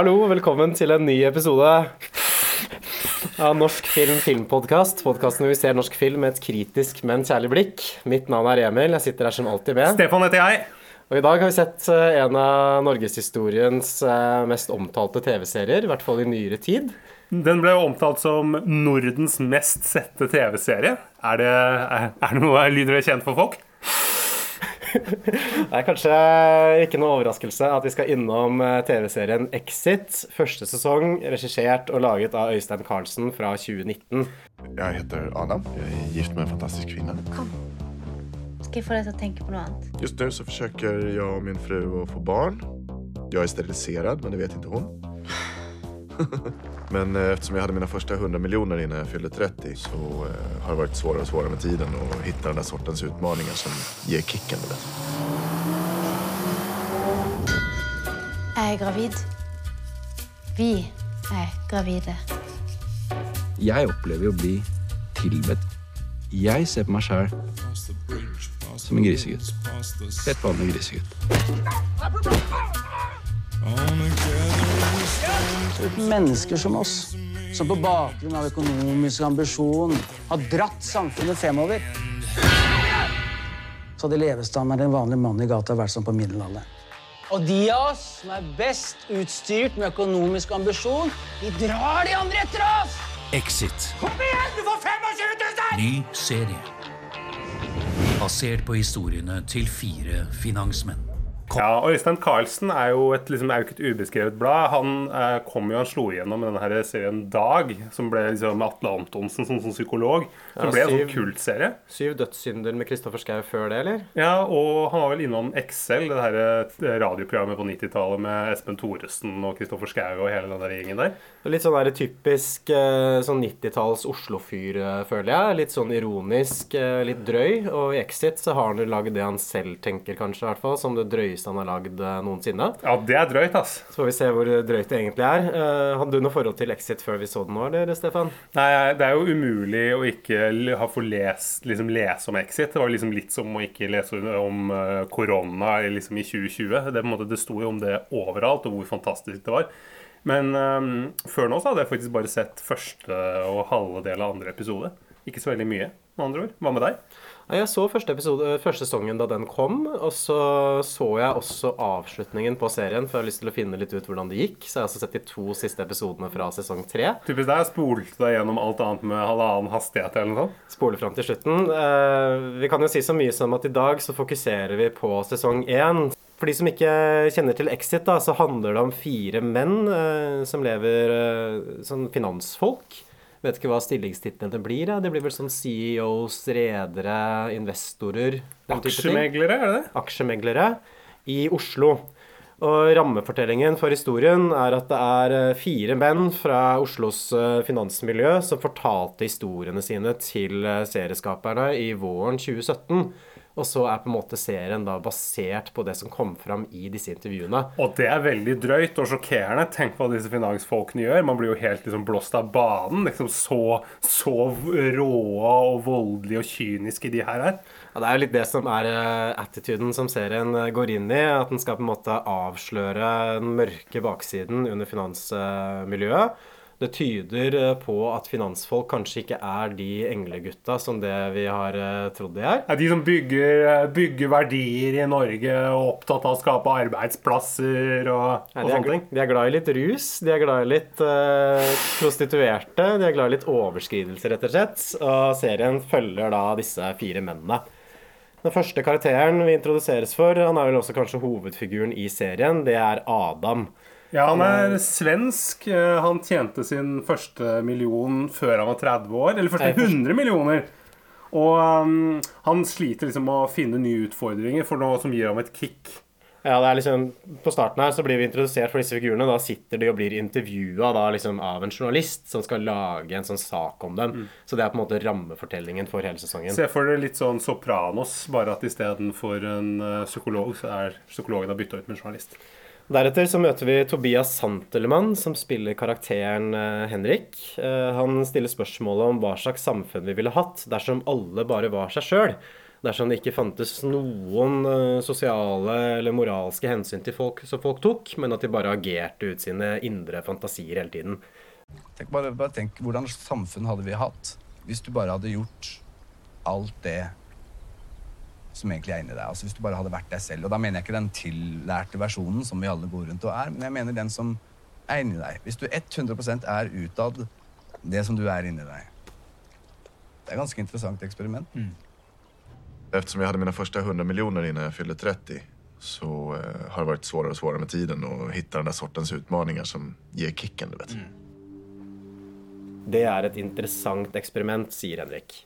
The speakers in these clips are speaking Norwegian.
Hallo, velkommen til en ny episode av Norsk film filmpodkast. Podkasten hvor vi ser norsk film med et kritisk, men kjærlig blikk. Mitt navn er Emil. Jeg sitter her som alltid med. Stefan heter jeg. Og i dag har vi sett eh, en av norgeshistoriens eh, mest omtalte TV-serier, i hvert fall i nyere tid. Den ble jo omtalt som Nordens mest sette TV-serie. Er det, er, er det noe lyder det kjent for folk? Det er kanskje ikke noe overraskelse at vi skal innom eh, TV-serien Exit. Første sesong, regissert og laget av Øystein Carlsen fra 2019. Jeg heter Adam. Jeg er gift med en fantastisk kvinne. Kom. Skal jeg få deg til å tenke på noe annet? Just nå så forsøker jeg og min fru å få barn. Jeg er sterilisert, men det vet ikke hun. men eh, eftersom jeg hadde mine første 100 miljoner innan jeg fyllde 30 så eh, har det vært svårare og svårare med tiden å hitta den der sortens utmaninger som gir kicken. du vet. Jeg er gravid. Vi er gravide. Jeg opplever å bli tilbedt. Jeg ser på meg sjæl som en grisegutt. Helt vanlig grisegutt. Uten mennesker som oss, som på bakgrunn av økonomisk ambisjon har dratt samfunnet fremover, så hadde levestandarden en vanlig mann i gata vært som på middelalderen. Og de av oss som er best utstyrt med økonomisk ambisjon, de drar de andre etter oss! Exit. Kom igjen, du får 25 000! Ny serie. Basert på historiene til fire finansmenn. Ja, og Øystein Carlsen er jo, et, liksom, er jo ikke et ubeskrevet blad. Han eh, kom jo, han slo igjennom med denne serien Dag, som ble liksom med Atle Antonsen som, som psykolog. Som Ja, ble en sånn kultserie. Syv dødssynder med Kristoffer Schau før det, eller? Ja, og han var vel innom Excel, det her eh, radioprogrammet på 90-tallet med Espen Thoresen og Kristoffer Schau og hele den der gjengen der. Litt sånn der typisk eh, sånn 90-talls Oslo-fyr, eh, føler jeg. Litt sånn ironisk, litt drøy. Og i Exit så har han lagd det han selv tenker, kanskje, i hvert fall, som det drøyeste han har lagd eh, noensinne. Ja, det er drøyt, ass. Så får vi se hvor drøyt det egentlig er. Eh, hadde du noe forhold til Exit før vi så den nå, eller, Stefan? Nei, det er jo umulig å ikke ha få lest, liksom lese om Exit. Det var liksom litt som å ikke lese om eh, korona liksom i 2020. Det, måte, det sto jo om det overalt, og hvor fantastisk det var. Men um, før nå så hadde jeg faktisk bare sett første og halve del av andre episode. Ikke så veldig mye, med andre ord. Hva med deg? Jeg så første, episode, første sesongen da den kom, og så så jeg også avslutningen på serien, for jeg har lyst til å finne litt ut hvordan det gikk. Så jeg har også sett de to siste episodene fra sesong tre. Typisk deg, spolte deg gjennom alt annet med halvannen hastighet eller noe sånt. Spole fram til slutten. Eh, vi kan jo si så mye som at i dag så fokuserer vi på sesong én. For de som ikke kjenner til Exit, da, så handler det om fire menn eh, som lever eh, som finansfolk. Vet ikke hva stillingstitlene blir. Ja. Det blir vel sånn CEOs, redere, investorer. Aksjemeglere, er det det? aksjemeglere i Oslo. Og rammefortellingen for historien er at det er eh, fire menn fra Oslos eh, finansmiljø som fortalte historiene sine til eh, serieskaperne i våren 2017. Og så er på en måte serien da basert på det som kom fram i disse intervjuene. Og det er veldig drøyt og sjokkerende. Tenk hva disse finansfolkene gjør. Man blir jo helt liksom blåst av banen. Liksom så, så råe og voldelige og kyniske de her er. Ja, det er jo litt det som er eh, attituden som serien eh, går inn i. At den skal på en måte avsløre den mørke baksiden under finansmiljøet. Det tyder eh, på at finansfolk kanskje ikke er de englegutta som det vi har eh, trodd de er. De som bygger, bygger verdier i Norge og opptatt av å skape arbeidsplasser og, Nei, og de, sånne ting. de er glad i litt rus, de er glad i litt uh, prostituerte, de er glad i litt overskridelser, rett og slett. Og serien følger da disse fire mennene. Den første karakteren vi introduseres for, han er vel også kanskje hovedfiguren i serien, det er Adam. Ja, han er svensk. Eh, Han tjente sin første million før han var 30 år. Eller første 100 millioner. Og um, han sliter liksom med å finne nye utfordringer for noe som gir ham et kick. Ja, det er liksom, På starten her så blir vi introdusert for disse figurene. Da sitter de og blir intervjua liksom, av en journalist som skal lage en sånn sak om dem. Så det er på en måte rammefortellingen for hele sesongen. Se for dere litt sånn Sopranos, bare at istedenfor en eh, psykolog, så er psykologen da bytta ut med en journalist. Deretter så møter vi Tobias Santelmann, som spiller karakteren eh, Henrik. Eh, han stiller spørsmålet om hva slags samfunn vi ville hatt dersom alle bare var seg sjøl. Dersom det ikke fantes noen eh, sosiale eller moralske hensyn til folk som folk tok, men at de bare agerte ut sine indre fantasier hele tiden. Tenk bare, bare tenk, Hvordan samfunn hadde vi hatt hvis du bare hadde gjort alt det som egentlig er inni deg? Altså Hvis du bare hadde vært deg selv. Og da mener jeg ikke den tillærte versjonen som vi alle går rundt og er, men jeg mener den som er inni deg. Hvis du 100% er utad det som du er inni deg. Det er et ganske interessant eksperiment. Eftersom jeg hadde mine første 100 millioner innan jeg fyllde 30 så eh, har det vært vanskeligere og vanskeligere med tiden å finne den der sortens utmaningar som gir kicken, du vet. Det er et interessant eksperiment, sier Henrik.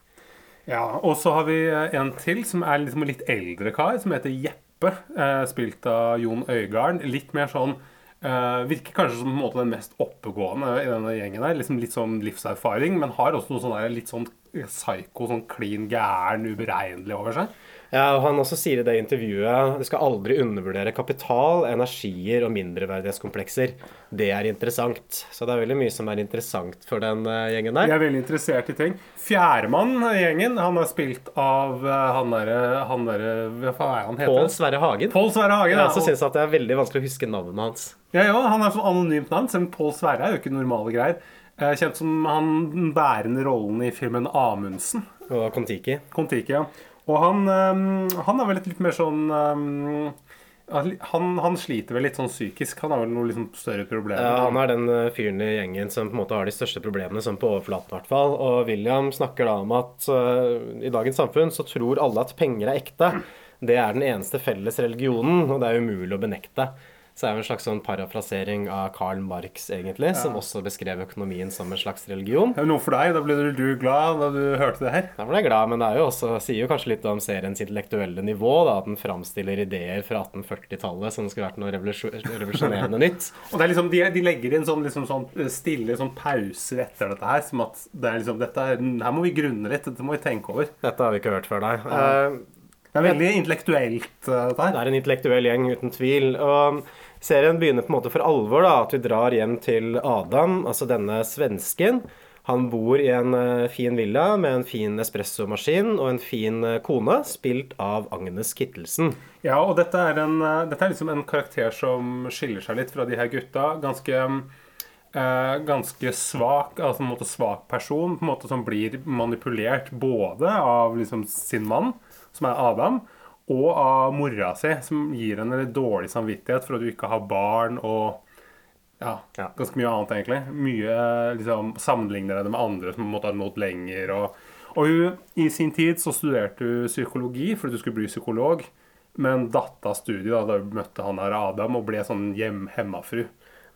Ja, Og så har vi eh, en til som er liksom litt eldre kar, som heter Jeppe. Eh, spilt av Jon Øigarden. Litt mer sånn eh, Virker kanskje som måte den mest oppegående i denne gjengen. der, liksom Litt sånn livserfaring, men har også noe sånn litt sånn psyko, sånn klin gæren, uberegnelig over seg. Ja, og Han også sier i det intervjuet du skal aldri undervurdere kapital, energier og mindreverdighetskomplekser. Det er interessant. Så det er veldig mye som er interessant for den eh, gjengen der. De er veldig interessert i ting. Fjerdemann i gjengen, han er spilt av eh, han derre han der, Hva faen er han heter? Pål Sverre Hagen. Pål Sverre Hagen. Jeg ja. også syns at det er veldig vanskelig å huske navnet hans. Ja, ja, han er sånn anonymt navn, selv om Pål Sverre er jo ikke normale greier. Eh, Kjent som han den bærende rollen i filmen Amundsen. Og Kon-Tiki. Kon-Tiki, ja. Og han, eh, han er vel litt mer sånn eh, han, han sliter vel litt sånn psykisk. Han har vel noen liksom større problemer. Ja, han er den eh, fyren i gjengen som på en måte har de største problemene, sånn på overflaten i hvert fall. Og William snakker da om at uh, i dagens samfunn så tror alle at penger er ekte. Det er den eneste felles religionen, og det er umulig å benekte. Så er det en slags sånn parafrasering av Karl Marx, egentlig, som også beskrev økonomien som en slags religion. Det er noe for deg. Da ble du glad da du hørte det her. Da ble jeg glad, men det jo også, sier jo kanskje litt om seriens intellektuelle nivå. da, At den framstiller ideer fra 1840-tallet som skulle vært noe revolusjonerende nytt. Og det er liksom, de, de legger inn sånn, liksom, sånn stille sånn pauser etter dette her. Som at det er liksom, dette, er- her må vi grunne litt. Dette må vi tenke over. Dette har vi ikke hørt før, nei. Eh, Det er veldig intellektuelt, dette her. Det er en intellektuell gjeng, uten tvil. Og serien begynner på en måte for alvor, da. At vi drar hjem til Adam, altså denne svensken. Han bor i en eh, fin villa med en fin espressomaskin og en fin eh, kone, spilt av Agnes Kittelsen. Ja, og dette er, en, eh, dette er liksom en karakter som skiller seg litt fra de her gutta. Ganske eh, ganske svak, altså en måte svak person, på en måte som blir manipulert både av liksom sin mann, som er Adam, og av mora si, som gir henne litt dårlig samvittighet for at du ikke har barn og ja, Ja. ganske mye annet, egentlig. Mye liksom sammenligner henne med andre som måtte ha nådd lenger. Og, og hun, i sin tid så studerte hun psykologi fordi du skulle bli psykolog, men datt av studiet da, da hun møtte han her Adam og ble sånn hjem hemmafru.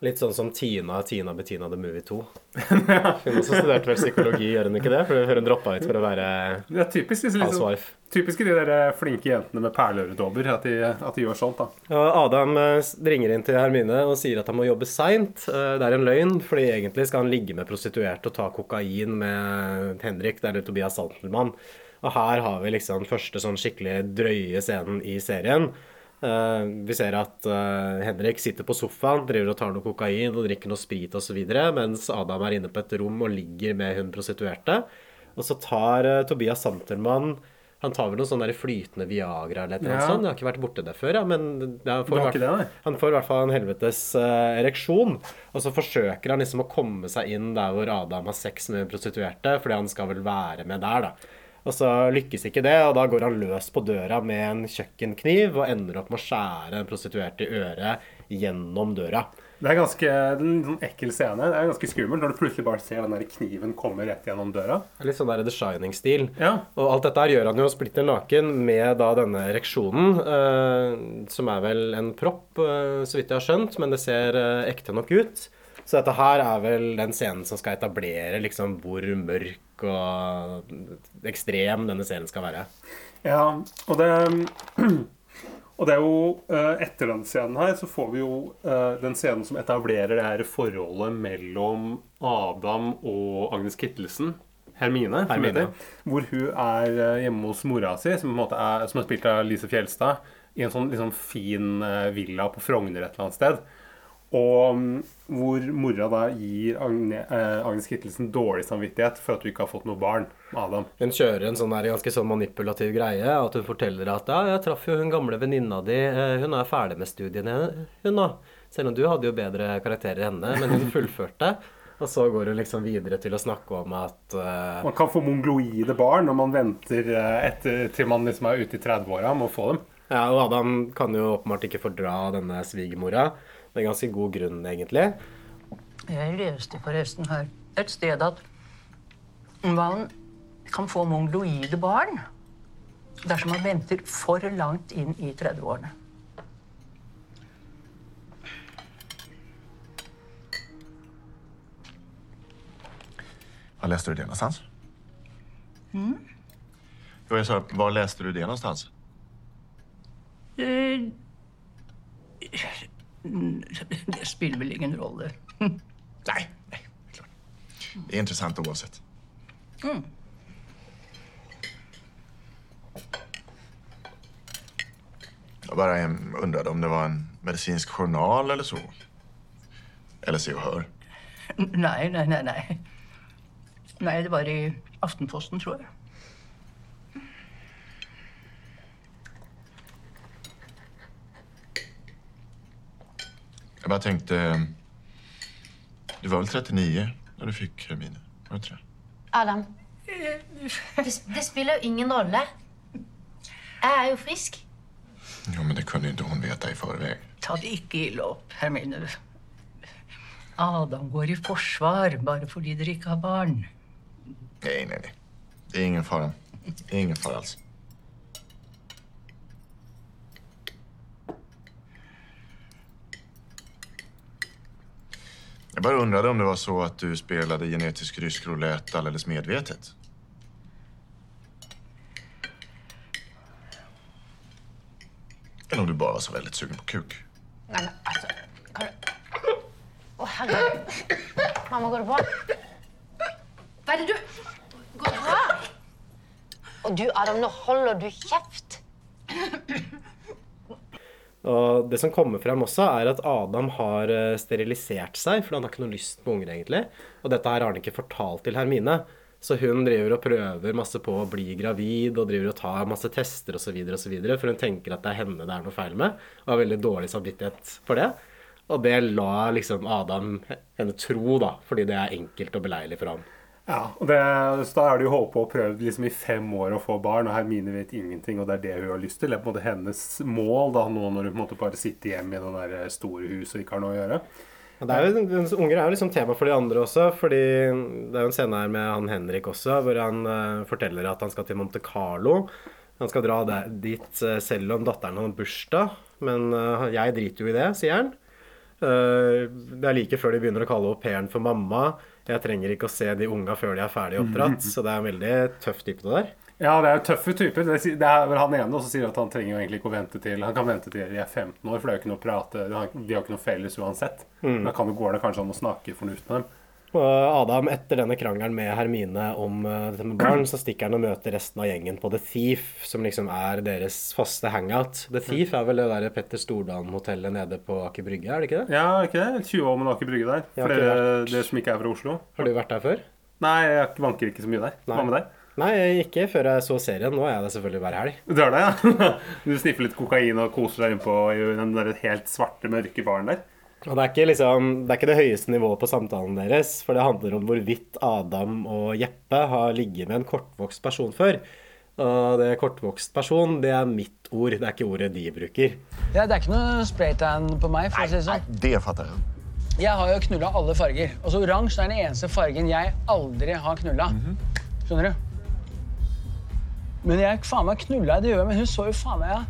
Litt sånn som Tina Tina Bettina The Movie 2. Hun også studerte vel psykologi, gjør hun ikke det? For hun droppa ut for å være Det er typisk, liksom, housewife. typisk de der eh, flinke jentene med perleøredobber at, at de gjør sånt. da. Ja, Adam eh, ringer inn til Hermine og sier at han må jobbe seint. Eh, Det er en løgn, fordi egentlig skal han ligge med prostituerte og ta kokain med Henrik, det er det Tobias Santelmann. Og her har vi liksom første sånn skikkelig drøye scenen i serien. Eh, vi ser at eh, Henrik sitter på sofaen, driver og tar noe kokain og drikker noe sprit osv., mens Adam er inne på et rom og ligger med hun prostituerte. Og så tar eh, Tobias Santelmann Han tar vel noe sånn der flytende Viagra eller noe Ja. sånt. Jeg har ikke vært borti det før, ja, men er Du det, han får i hvert fall en helvetes uh, ereksjon, og så forsøker han liksom å komme seg inn der hvor Adam har sex med prostituerte, fordi han skal vel være med der, da. Og så lykkes ikke det, og da går han løs på døra med en kjøkkenkniv og ender opp med å skjære en prostituert i øret gjennom døra. Det er ganske er en sånn ekkel scene. Det er ganske skummelt når du plutselig bare ser den der kniven komme rett gjennom døra. Litt sånn der The Shining-stil. Ja. Og alt dette her gjør han jo splitter naken med da denne ereksjonen, eh, som er vel en propp, eh, så vidt jeg har skjønt, men det ser eh, ekte nok ut. Så dette her er vel den scenen som skal etablere liksom hvor mørk og ekstrem denne serien skal være. Ja, og det Og det er jo eh, etter den scenen her så får vi jo eh, den scenen som etablerer det her forholdet mellom Adam og Agnes Kittelsen. Hermine, Hermine, heter, hvor hun er eh, hjemme hos mora si, som, på en måte er, som er spilt av Lise Fjelstad, i en sånn liksom, fin villa på Frogner et eller annet sted. Og mm, hvor mora da gir Agne, eh, Agnes Kittelsen dårlig samvittighet for at hun ikke har fått noe barn med Adam. Hun kjører en sånn der ganske sånn manipulativ greie. At hun forteller at ja, jeg traff jo hun gamle venninna di. eh, Hun er ferdig med studiene, hun da. Selv om du hadde jo bedre karakterer enn henne, men hun fullførte. Og så går hun liksom videre til å snakke om at uh, Man kan få mongloide barn når man venter etter, til man liksom er ute i 30-åra med å få dem. Ja, og Adam kan jo åpenbart ikke fordra denne svigermora. Med ganske god grunn, egentlig. Jeg leste forresten her et sted at man kan få mongloide barn dersom man venter for langt inn i 30-årene. Hva leste du det någonstans? Jo, jeg sa, hva leste du det någonstans? Eh, Det spiller vel ingen rolle. Nei. nei klart. Det er interessant oavsett. Mm. Jeg bare undrade om det var en medicinsk journal eller så. Eller Se og Hør. Nei, nei, nei, nei. Nei, det var i Aftenposten, tror jeg. Jag bara tänkte... eh, Du var väl 39 när du fick Hermine? Var du inte det? Adam, det, det spiller jo ingen rolle. Jeg er jo frisk. Jo, men det kunne ikke hun hon veta i forveien. Ta det ikke ille opp, Hermine. Adam går i forsvar bare fordi dere ikke har barn. Nei, nei, nei. Det er ingen fare. Det är ingen fare, alls. Jag bara undrade om det var så att du spelade genetisk rysk roulette alldeles medvetet. Eller om du bare var så veldig sugen på kuk. Nei, men altså kan du... Å, herregud. Mamma, går det bra? Hva er det du Går det bra? Og du, Adam, nå holder du kjeft. Og det som kommer frem også, er at Adam har eh, sterilisert seg, for han har ikke noe lyst på unger, egentlig. Og dette her har han ikke fortalt til Hermine. Så hun driver og prøver masse på å bli gravid og driver og tar masse tester osv., for hun tenker at det er henne det er noe feil med, og har veldig dårlig samvittighet for det. Og det la liksom Adam henne tro, da, fordi det er enkelt og beleilig for ham. Ja, og det, så Da det jo håpet å prøve liksom i fem år å få barn, og Hermine vet ingenting, og det er det hun har lyst til. Det er på en måte hennes mål da, nå når hun på en måte bare sitter hjemme i det der store huset og ikke har noe å gjøre. Ja, det er jo, unger er jo liksom tema for de andre også, fordi det er jo en scene her med han Henrik også, hvor han uh, forteller at han skal til Monte Carlo. Han skal dra der, dit uh, selv om datteren har bursdag, men uh, jeg driter jo i det, sier han. Eh, det er like før de begynner å kalle au pairen for mamma. Jeg trenger ikke å se de unga før de er ferdig oppdratt, så det er en veldig tøff type det der. Ja, det er jo tøffe typer. Det er- vel han ene som sier at han trenger jo egentlig ikke å vente til Han kan vente til de er 15 år, for det er jo ikke noe å prate De har, ikke noe felles uansett. Da kan det går det kanskje an å snakke fornuft med dem. Og Adam, etter denne krangelen med Hermine om eh, dette med barn, så stikker han og møter resten av gjengen på The Thief, som liksom er deres faste hangout. The Thief er vel det der Petter Stordalen-hotellet nede på Aker Brygge, er det ikke det? Ja, er ikke det? 20 år med Aker Brygge der. For dere, vært- dere som ikke er fra Oslo. Har du vært der før? Nei, jeg vanker ikke så mye der. Hva med deg? Nei, ikke før jeg så serien. Nå er jeg der selvfølgelig hver helg. Du er det, ja? Du sniffer litt kokain og koser deg innpå i den der helt svarte, mørke baren der. Og det er ikke liksom, det er ikke det høyeste nivået på samtalen deres, for det handler om hvorvidt Adam og Jeppe har ligget med en kortvokst person før. Og det kortvokst person, det er mitt ord, det er ikke ordet de bruker. Ja, det er ikke noe spraytan på meg. for å si det sånn. Det fatter jeg. Jeg har jo knulla alle farger. Og så oransje er den eneste fargen jeg aldri har knulla. Skjønner du? Men jeg faen meg knulla, det gjør jeg, men hun så jo faen meg ja.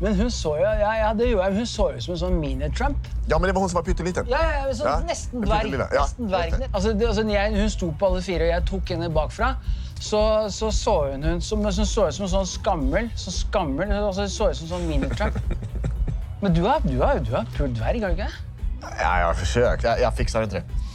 Men hun så jo, ja, ja, det gjorde jeg, hun så ut som en sånn mini-Trump. Ja, men det var hun som var pytteliten. Ja, ja, ja, sånn, Ja, Nesten dverg. nesten dverg. Altså, det, altså, jeg, hun sto på alle fire, og jeg tok henne bakfra, så så, så hun hun som, som så ut som en sånn skammel. Så skammel, altså, så ut som en sånn mini-Trump. Men du har, du har, du har pult dverg, har du ikke det? Ja, jeg har forsøkt. Jeg fiksa fixar inte det.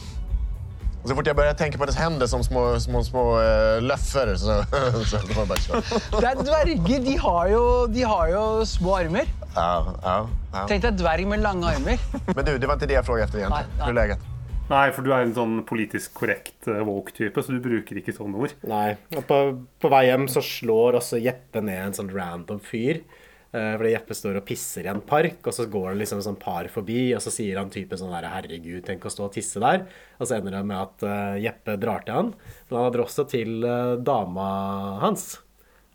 Och så fort jag börjar tänka på hennes händer som små, små, små uh, løffer, så, så bara köra. Det er dverger. De har jo, de har jo små armer. Ja, ja, ja. Tenk deg dverg med lange armer. Men du, det var inte det jeg frågade efter egentligen. Nei, nei. Hur är läget? Nei, for du er en sånn politisk korrekt eh, woke-type, så du bruker ikke sånne ord. Nei. Og på, på vei hjem så slår også Jeppe ned en sånn random fyr. Eh, fordi Jeppe står og pisser i en park, og så går det liksom sånn par forbi, og så sier han typen sånn der 'herregud, tenk å stå og tisse der'. Og så ender det med at eh, Jeppe drar til han. Men han drar også til eh, dama hans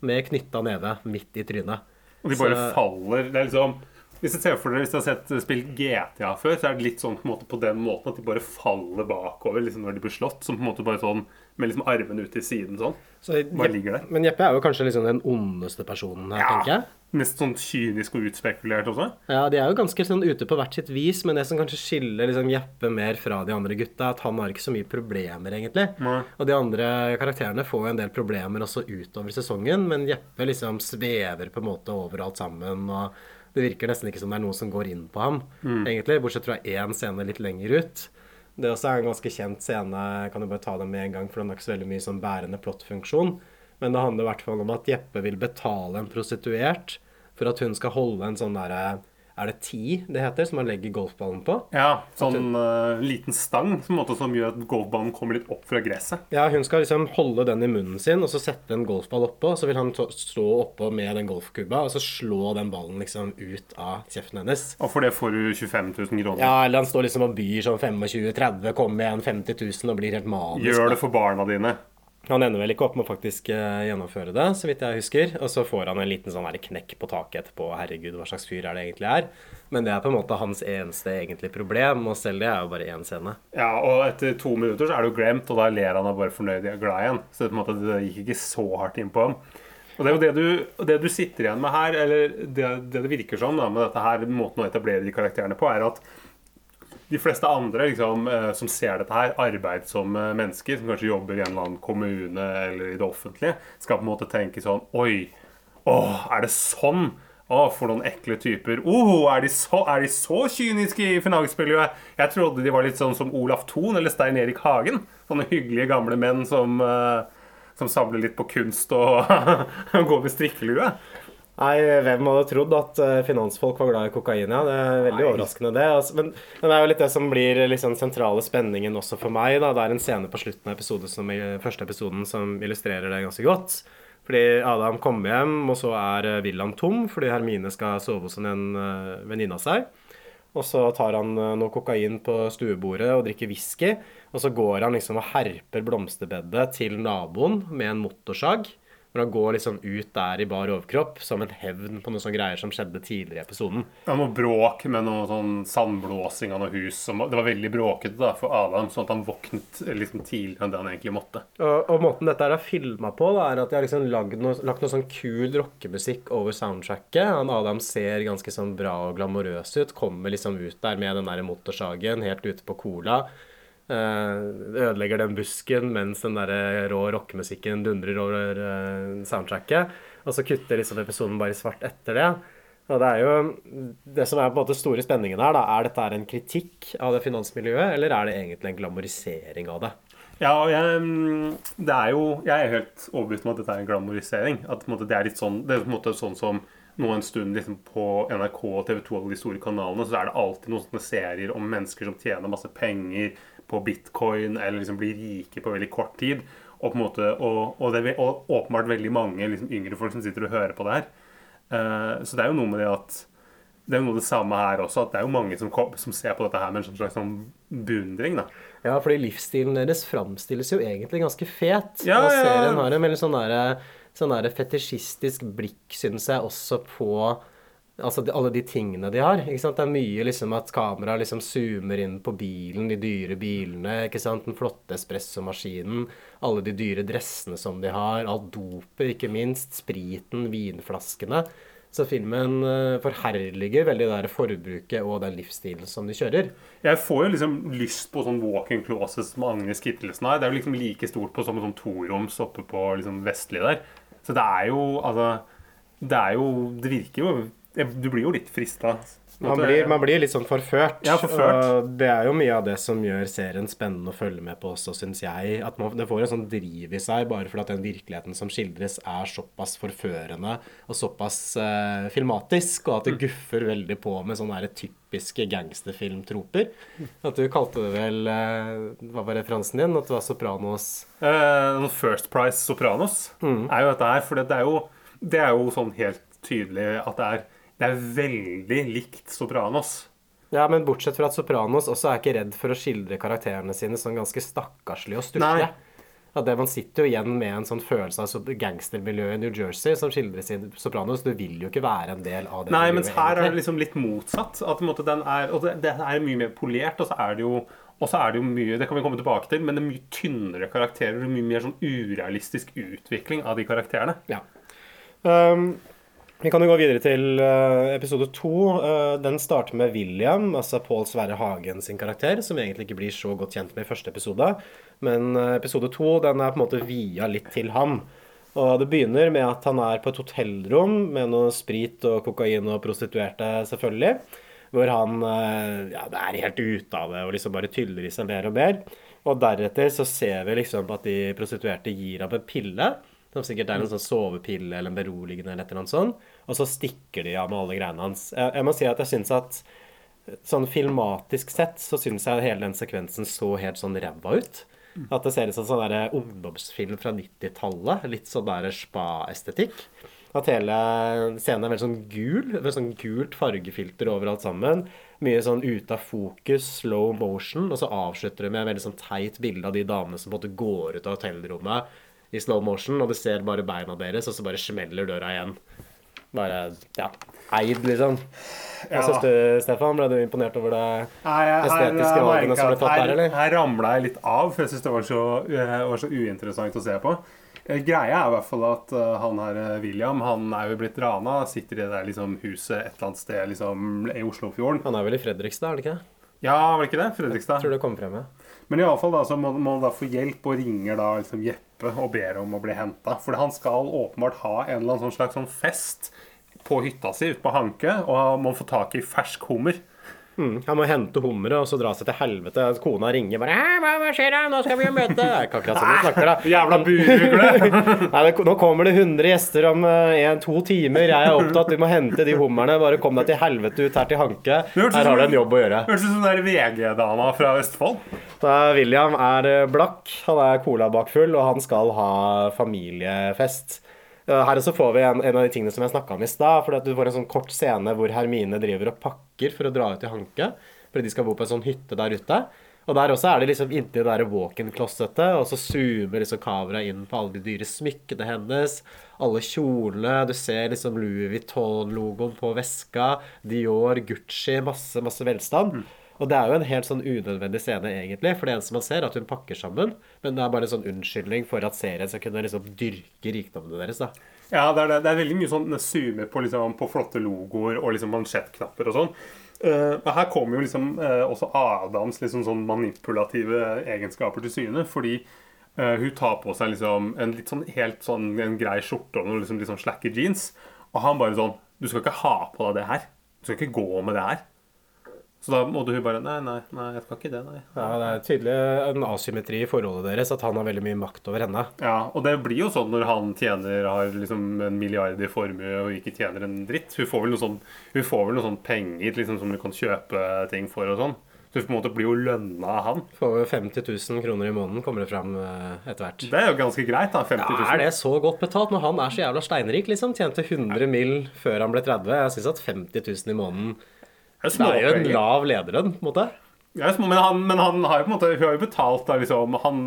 med knytta neve midt i trynet. Og de bare Så- faller. Det er liksom hvis jeg ser for dere, hvis dere har sett eh, spilt GTA før, så er det litt sånn på, måte, på den måten at de bare faller bakover liksom når de blir slått. Som på en måte bare sånn med liksom armene ut til siden sånn. Så Bare ligger der. Men Jeppe er jo kanskje liksom den ondeste personen her, tenker jeg. Mest sånn kynisk og utspekulert også. Ja, De er jo ganske sånn ute på hvert sitt vis, men det som kanskje skiller liksom Jeppe mer fra de andre gutta, er at han har ikke så mye problemer, egentlig. Nei. Og de andre karakterene får jo en del problemer også utover sesongen, men Jeppe liksom svever på en måte over alt sammen, og det virker nesten ikke som det er noen som går inn på ham, egentlig, bortsett fra én scene litt lenger ut. Det også er en ganske kjent scene, kan du bare ta den med en gang, for den har ikke så veldig mye sånn bærende plottfunksjon. Men det handler i hvert fall om at Jeppe vil betale en prostituert for at hun skal holde en sånn derre Er det ti det heter, som han legger golfballen på? Ja, sånn uh, liten stang en måte som gjør at golfballen kommer litt opp fra gresset. Ja, hun skal liksom holde den i munnen sin, og så sette en golfball oppå. Så vil han stå oppå med den golfkubba, og så slå den ballen liksom ut av kjeften hennes. Og for det får du 25 000 kroner. Ja, eller han står liksom og byr sånn 25-30, kommer igjen, en 50 000 og blir helt manisk. Gjør det for barna dine. Han ender vel ikke opp med å faktisk eh, gjennomføre det, så vidt jeg husker. Og så får han en liten sånn knekk på taket etterpå. Herregud, hva slags fyr er det egentlig er? Men det er på en måte hans eneste egentlige problem, og selv det er jo bare én scene. Ja, og etter to minutter så er det jo glemt, og da ler han og bare fornøyd og glad igjen. Så det, på en måte, det gikk ikke så hardt inn på ham. Og det er jo det du, det du sitter igjen med her, eller det, det virker som da, med dette her, måten å etablere de karakterene på, er at de fleste andre liksom, eh, som ser dette her, arbeidsomme mennesker, som kanskje jobber i en eller annen kommune eller i det offentlige, skal på en måte tenke sånn Oi, åh, er det sånn? Å, for noen ekle typer. Oh, er, de så, er de så kyniske i finansmiljøet? Jeg trodde de var litt sånn som Olaf Thon eller Stein Erik Hagen. Sånne hyggelige gamle menn som, eh, som samler litt på kunst og går med strikkelue. Nei, hvem hadde trodd at eh, finansfolk var glad i kokain? Ja, det er veldig Nei. overraskende, det. Altså, men, men det er jo litt det som blir liksom sentrale spenningen også for meg. Da. Det er en scene på slutten av episode som, første episoden som illustrerer det ganske godt. Fordi Adam kommer hjem, og så er villaen William tom fordi Hermine skal sove hos en venninne av seg. Og så tar han eh, noe kokain på stuebordet og drikker whisky. Og så går han liksom og herper blomsterbedet til naboen med en motorsag. Hvor han går liksom ut der i bar overkropp som en hevn på noen sånne greier som skjedde tidligere i episoden. Ja, noe bråk med noe sånn sandblåsing av noe hus. Som, det var veldig bråkete da, for Adam, sånn at han våknet liksom tidligere enn det han egentlig måtte. Og, og måten dette er filma på, da, er at de har liksom lagd noe, lagt noe sånn kul rockemusikk over soundtracket. Han Adam ser ganske sånn bra og glamorøs ut. Kommer liksom ut der med den der motorsagen helt ute på Cola. Eh, ødelegger den busken mens den der rå rockemusikken dundrer over eh, soundtracket. Og så kutter liksom episoden bare i svart etter det. Og det er jo Det som er på en måte store spenningen her, da, er dette en kritikk av det finansmiljøet, eller er det egentlig en glamorisering av det? Ja, og jeg, mm, det er jo, jeg er helt overbevist om at dette er en glamorisering. At en måte, det er litt sånn Det er på en måte sånn som nå en stund liksom på NRK og TV 2 og de store kanalene, så er det alltid noen sånne serier om mennesker som tjener masse penger på bitcoin, eller liksom blir rike på veldig kort tid. Og, måte, og, og det og åpenbart veldig mange liksom, yngre folk som sitter og hører på det her. Uh, så det er jo noe med det at det er jo noe det samme her også, at det er jo mange som, som ser på dette her med en slags sånn beundring. da. Ja, fordi livsstilen deres framstilles jo egentlig ganske fet. Ja, og serien har en veldig sånn der, sånn der fetisjistisk blikk, syns jeg, også på altså de, alle de tingene de har. ikke sant? Det er mye liksom at kameraet liksom zoomer inn på bilen, de dyre bilene, ikke sant? den flotte espressomaskinen, alle de dyre dressene som de har, alt dopet, ikke minst, spriten, vinflaskene. Så filmen eh, forherliger veldig det der forbruket og den livsstilen som de kjører. Jeg får jo liksom lyst på sånn walk-in closet som Agnes Kittelsen har. Det er jo liksom like stort på som sånn toroms oppe på liksom vestlig der. Så det er jo altså Det er jo Det virker jo Du blir jo litt frista. Man blir, man blir litt sånn forført. Ja, forført. Og det er jo mye av det som gjør serien spennende å følge med på også, syns jeg. At man, det får en sånn driv i seg bare fordi den virkeligheten som skildres, er såpass forførende og såpass eh, filmatisk, og at det guffer veldig på med sånne her typiske gangsterfilmtroper. At du kalte det vel eh, Hva var referansen din? At det var Sopranos Eh, First Price Sopranos er jo dette her. For det er jo, det er jo sånn helt tydelig at det er, det er veldig likt Sopranos. Ja, men bortsett fra at Sopranos også er ikke redd for å skildre karakterene sine sånn ganske stakkarslige og stusslige. Det Man sitter jo igjen med en sånn følelse av gangstermiljøet i New Jersey som skildres i Sopranos. Du vil jo ikke være en del av det Nei, men mens her er det liksom litt motsatt. At måte, den er, og det, det er mye mer polert, og så er det jo og så er det jo mye Det kan vi komme tilbake til, men det er mye tynnere karakterer og mye mer sånn urealistisk utvikling av de karakterene. Ja. Um, vi kan jo gå videre til eh, episode to. Eh, den starter med William, altså Pål Sverre Hagen sin karakter, som egentlig ikke blir så godt kjent med i første episode. Men eh, episode to den er på en måte via litt til ham. Og det begynner med at han er på et hotellrom med noe sprit og kokain og prostituerte, selvfølgelig. Hvor han ja, det er helt ute av det og liksom bare tyller i seg mer og mer. Og deretter så ser vi liksom at de prostituerte gir ham en pille. Som sikkert er en sånn sovepille eller en beroligende eller et eller annet sånt. Og så stikker de av med alle greiene hans. Jeg, jeg må si at jeg syns at sånn filmatisk sett så syns jeg hele den sekvensen så helt sånn ræva ut. At det ser ut som sånn der ungdomsfilm fra 90-tallet. Litt sånn der spa-estetikk. At hele scenen er veldig sånn gul. Med sånn gult fargefilter over alt sammen. Mye sånn ute av fokus, slow motion. Og så avslutter det med et veldig sånn teit bilde av de damene som på en måte går ut av hotellrommet i slow motion, og du ser bare beina deres, og så bare smeller døra igjen. Bare ja, eid, liksom. Hva Ja. syns du, Stefan? Ble du imponert over det Nei, jeg- estetiske valgene som ble tatt der, eller? Her ramla jeg litt av, for jeg syns det var så, eh, var så uinteressant å se på. Eh, Greia er i hvert fall at eh, han her, William, han er jo blitt rana. Sitter i det der liksom huset et eller annet sted liksom, i Oslofjorden. Han er vel i Fredrikstad, er det ikke det? Ja, var det ikke det? Fredrikstad. Tror det kommer frem, ja. Men iallfall da, så må, man da få hjelp og ringer da liksom Jeppe og ber om å bli henta. For han skal åpenbart ha en eller annen sånn slags sånn fest på hytta si ute på Hanke, og man må få tak i fersk hummer. Mm. Han må hente hummeret og så dra seg til helvete. Kona ringer bare hva, hva skjer da? Nå skal vi jo møte Det er ikke akkurat sånn de snakker, da. Jævla burugle! Nå kommer det 100 gjester om eh, en, to timer. Jeg er opptatt, vi må hente de hummerne. Bare kom deg til helvete ut her til Hanke. Her har du en jobb å gjøre. Hørtes ut som den VG-dama fra Østfold. Da William er eh, blakk, han er colabakfull, og han skal ha familiefest. Eh, Her også får vi en, en av de tingene som jeg snakka om i stad. For du får en sånn kort scene hvor Hermine driver og pakker for å dra ut til Hanke. Fordi de skal bo på en sånn hytte der ute. Og der også er det liksom inntil det walk-in-klosettet, og så zoomer liksom kameraet inn på alle de dyre smykkene hennes. Alle kjolene. Du ser liksom Louis Vuitton-logoen på veska. Dior, Gucci, masse, masse velstand. Og det er jo en helt sånn unødvendig scene, egentlig. For det eneste man ser, er at hun pakker sammen. Men det er bare en sånn unnskyldning for at serien skal kunne liksom dyrke rikdommene deres, da. Ja, det er, det. er veldig mye sånn zoomer på, liksom, på flotte logoer og liksom mansjettknapper og sånn. Uh, her kommer jo liksom uh, også Adams liksom sånn manipulative egenskaper til syne. Fordi uh, hun tar på seg liksom en litt sånn helt sånn en grei skjorte og noen liksom, litt sånn slakke jeans. Og han bare sånn Du skal ikke ha på deg det her. Du skal ikke gå med det her. Så da måtte hun bare Nei, nei, nei, jeg skal ikke det, nei. Ja, Det er tydelig en asymmetri i forholdet deres, at han har veldig mye makt over henne. Ja, og det blir jo sånn når han tjener har liksom en milliard i formue og ikke tjener en dritt. Hun får vel noe sånn, hun får vel noe sånn penger liksom, som hun kan kjøpe ting for og sånn. Så hun på en måte blir jo lønna av han. For 50 000 kroner i måneden kommer det fram eh, etter hvert. Det er jo ganske greit, da. 50 000. Ja, er det så godt betalt når han er så jævla steinrik, liksom? Tjente 100 mill. før han ble 30. Jeg syns at 50 000 i måneden Det er Det er jo en lav lederlønn, på en måte. Ja, men, han, men han har jo på en måte Hun har jo betalt da liksom Han,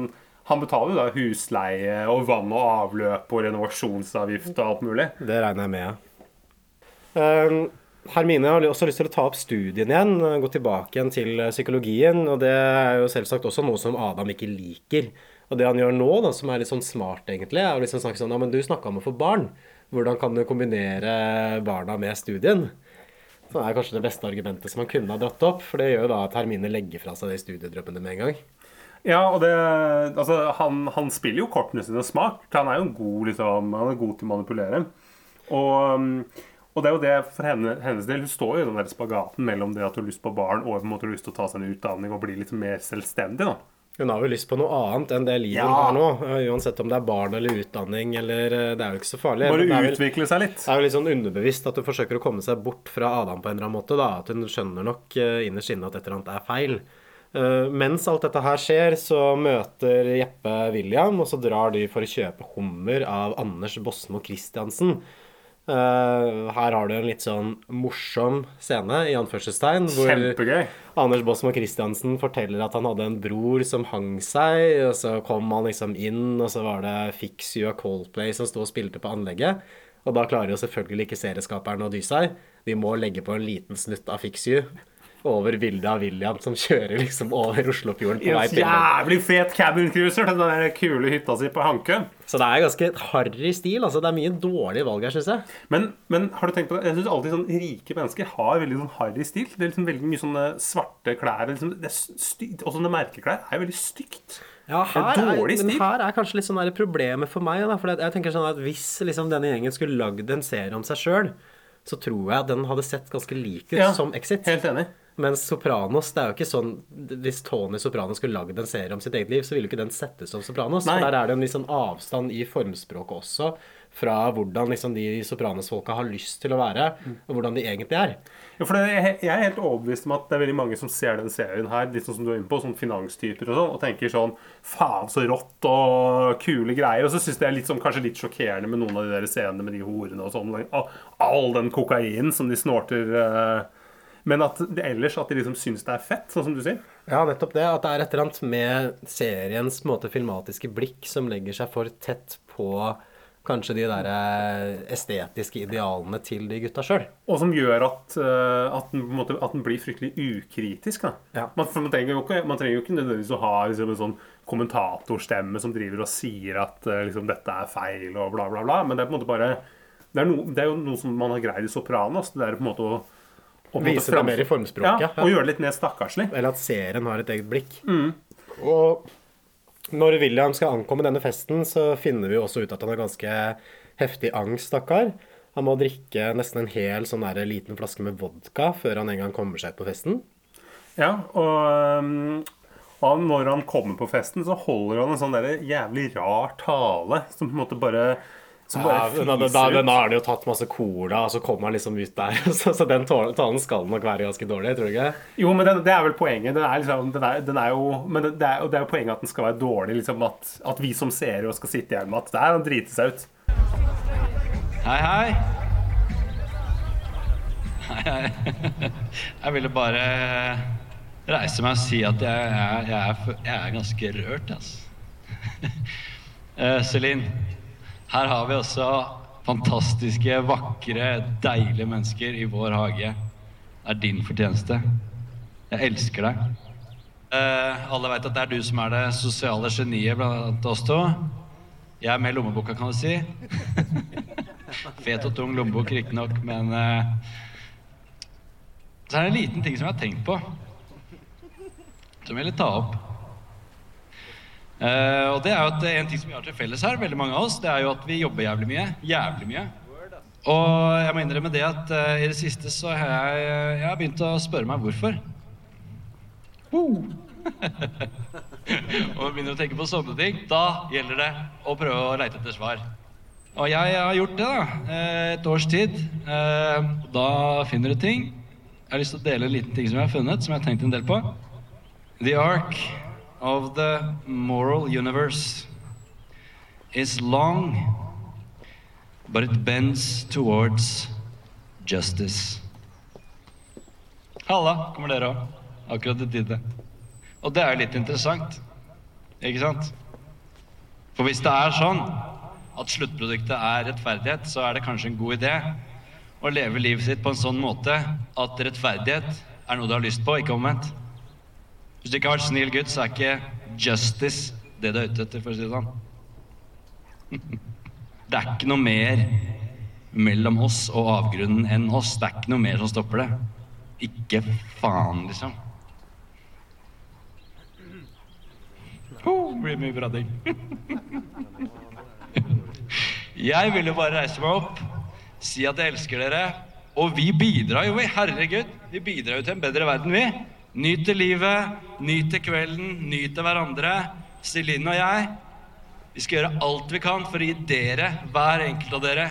han betaler jo da husleie og vann og avløp og renovasjonsavgift og alt mulig. Det regner jeg med. Um, Hermine har også lyst til å ta opp studien igjen, gå tilbake igjen til eh, psykologien. Og det er jo selvsagt også noe som Adam ikke liker. Og det han gjør nå, da, som er litt sånn smart, egentlig, er å liksom snakke sånn Ja, men du snakka om å få barn. Hvordan kan du kombinere barna med studien? Det er kanskje det beste argumentet som han kunne ha dratt opp. For det gjør jo da at Hermine legger fra seg de studiedrømmene med en gang. Ja, og det Altså, han, han spiller jo kortene sine smart. Han er jo god, liksom Han er god til å manipulere. Og, um, Og det er jo det for henne, hennes del. Hun står jo i den der spagaten mellom det at hun har lyst på barn og på en måte lyst til å ta seg en utdanning og bli litt mer selvstendig. da. Hun har jo lyst på noe annet enn det livet Ja. hun har nå. eh, Uansett om det er barn eller utdanning eller eh, Det er jo ikke så farlig. Bare Men det vel- utvikle seg litt. Det er jo litt sånn underbevisst at hun forsøker å komme seg bort fra Adam på en eller annen måte. da, At hun skjønner nok eh, innerst inne at et eller annet er feil. Mens alt dette her skjer, så møter Jeppe William, og så drar de for å kjøpe hummer av Anders Bosmo Christiansen. Eh, her har du en litt sånn morsom scene, i anførselstegn, hvor Kjempegøy. Anders Båsmo Christiansen forteller at han hadde en bror som hang seg, og så kom han liksom inn, og så var det Fix You og Coldplay som sto og spilte på anlegget. Og da klarer jo selvfølgelig ikke serieskaperen å dy seg. De må legge på en liten snutt av Fix You over bildet av William som kjører liksom over Oslofjorden på vei til jævlig fet cabin cruiser til den der kule hytta si på Hankø. Så det er ganske harry stil. altså Det er mye dårlige valg her, syns jeg. Men, men har du tenkt på det? Jeg synes alltid sånn rike mennesker har veldig sånn harry stil. Det er liksom veldig mye sånne svarte klær. Liksom, det er. Og sånne merkeklær er veldig stygt. Ja, er her er, men her er kanskje litt sånn der problemet for meg. Da, for jeg tenker sånn at Hvis liksom denne gjengen skulle lagd en serie om seg sjøl, så tror jeg at den hadde sett ganske lik ut Ja, som Exit. Helt enig. Mens Sopranos, det er jo ikke sånn Hvis Tony Soprano skulle lagd en serie om sitt eget liv, så ville jo ikke den settes som Sopranos. Nei. For der er det en sånn avstand i formspråket også, fra hvordan liksom de Sopranos-folka har lyst til å være, og hvordan de egentlig er. Ja, for det, jeg er helt overbevist om at det er veldig mange som ser den serien her, litt sånn som du er inne på, sånn finanstyper og sånn, og tenker sånn Faen, så rått og kule greier. Og så syns jeg det er litt sånn, kanskje litt sjokkerende med noen av de der scenene med de horene og sånn. og All den kokainen som de snorter. eh, Men at det, ellers at de liksom syns det er fett, sånn som du sier. Ja, nettopp det. At det er et eller annet med seriens måte, filmatiske blikk som legger seg for tett på kanskje de der eh, estetiske idealene til de gutta sjøl. Og som gjør at, eh, at, den, måte, at den blir fryktelig ukritisk. Ja. Man, man, trenger jo ikke, man trenger jo ikke nødvendigvis å ha liksom, en sånn kommentatorstemme som driver og sier at eh, liksom, dette er feil og bla, bla, bla. Men det er på en måte bare Det er, no, det er jo noe som man har greid i Sopranos. Det er på en måte å, måte Vise det mer i formspråket. Ja, og gjøre det litt mer stakkarslig. Eller at serien har et eget blikk. Og når William skal ankomme denne festen, så finner vi også ut at han har ganske heftig angst, stakkar. Han må drikke nesten en hel sånn der liten flaske med vodka før han en gang kommer seg på festen. Ja, og, um, og når han kommer på festen, så holder han en sånn der jævlig rar tale som på en måte bare Ja, da, da, da har han jo tatt masse cola, og så kommer han liksom ut der. Så, så den talen skal nok være ganske dårlig, tror du ikke? Jo, men det, det er vel poenget. Den er, liksom, den er, den er jo, men det, det, er, det er jo poenget at den skal være dårlig. Liksom, at, at vi som seere skal sitte igjen med at det er han driter seg ut. Hei, hei. Hei, hei. Jeg ville bare reise meg og si at jeg, jeg, jeg, er, jeg er ganske rørt, altså. Eh, Celine, her har vi også fantastiske, vakre, deilige mennesker i vår hage. Det er din fortjeneste. Jeg elsker deg. Eh, alle vet at det er du som er det sosiale geniet blant oss to. Jeg er med i lommeboka, kan du si. Fet og tung lommebok, riktignok, men eh, Så er det en liten ting som jeg har tenkt på, som jeg vil ta opp. Eh, og det er jo at En ting som vi har til felles her, veldig mange av oss, det er jo at vi jobber jævlig mye. Jævlig mye. Og jeg må innrømme det at uh, i det siste så har jeg, jeg har begynt å spørre meg hvorfor. og begynner å tenke på sånne ting, da gjelder det å prøve å leite etter svar. Og jeg har gjort det, da. eh, Et års tid. Eh, Da finner du ting. Jeg har lyst til å dele en liten ting som jeg har funnet, som jeg har tenkt en del på. The arc of the moral universe is long, but it bends towards justice. Halla, kommer dere òg. Akkurat i tide. Og det er litt interessant, ikke sant? For hvis det er sånn at sluttproduktet er rettferdighet, så er det kanskje en god idé å leve livet sitt på en sånn måte at rettferdighet er noe du har lyst på, ikke omvendt. Hvis du ikke har vært snill gutt, så er ikke justice det du er ute etter, for å si det sånn. Det er ikke noe mer mellom oss og avgrunnen enn oss. Det er ikke noe mer som stopper det. Ikke faen, liksom. Oh, det blir mye prating. Jeg vil jo bare reise meg opp si at jeg elsker dere. Og vi bidrar jo. Herregud. Vi bidrar jo til en bedre verden, vi. Nyter livet, nyter kvelden, nyter hverandre. Celine og jeg, vi skal gjøre alt vi kan for å gi dere, hver enkelt av dere,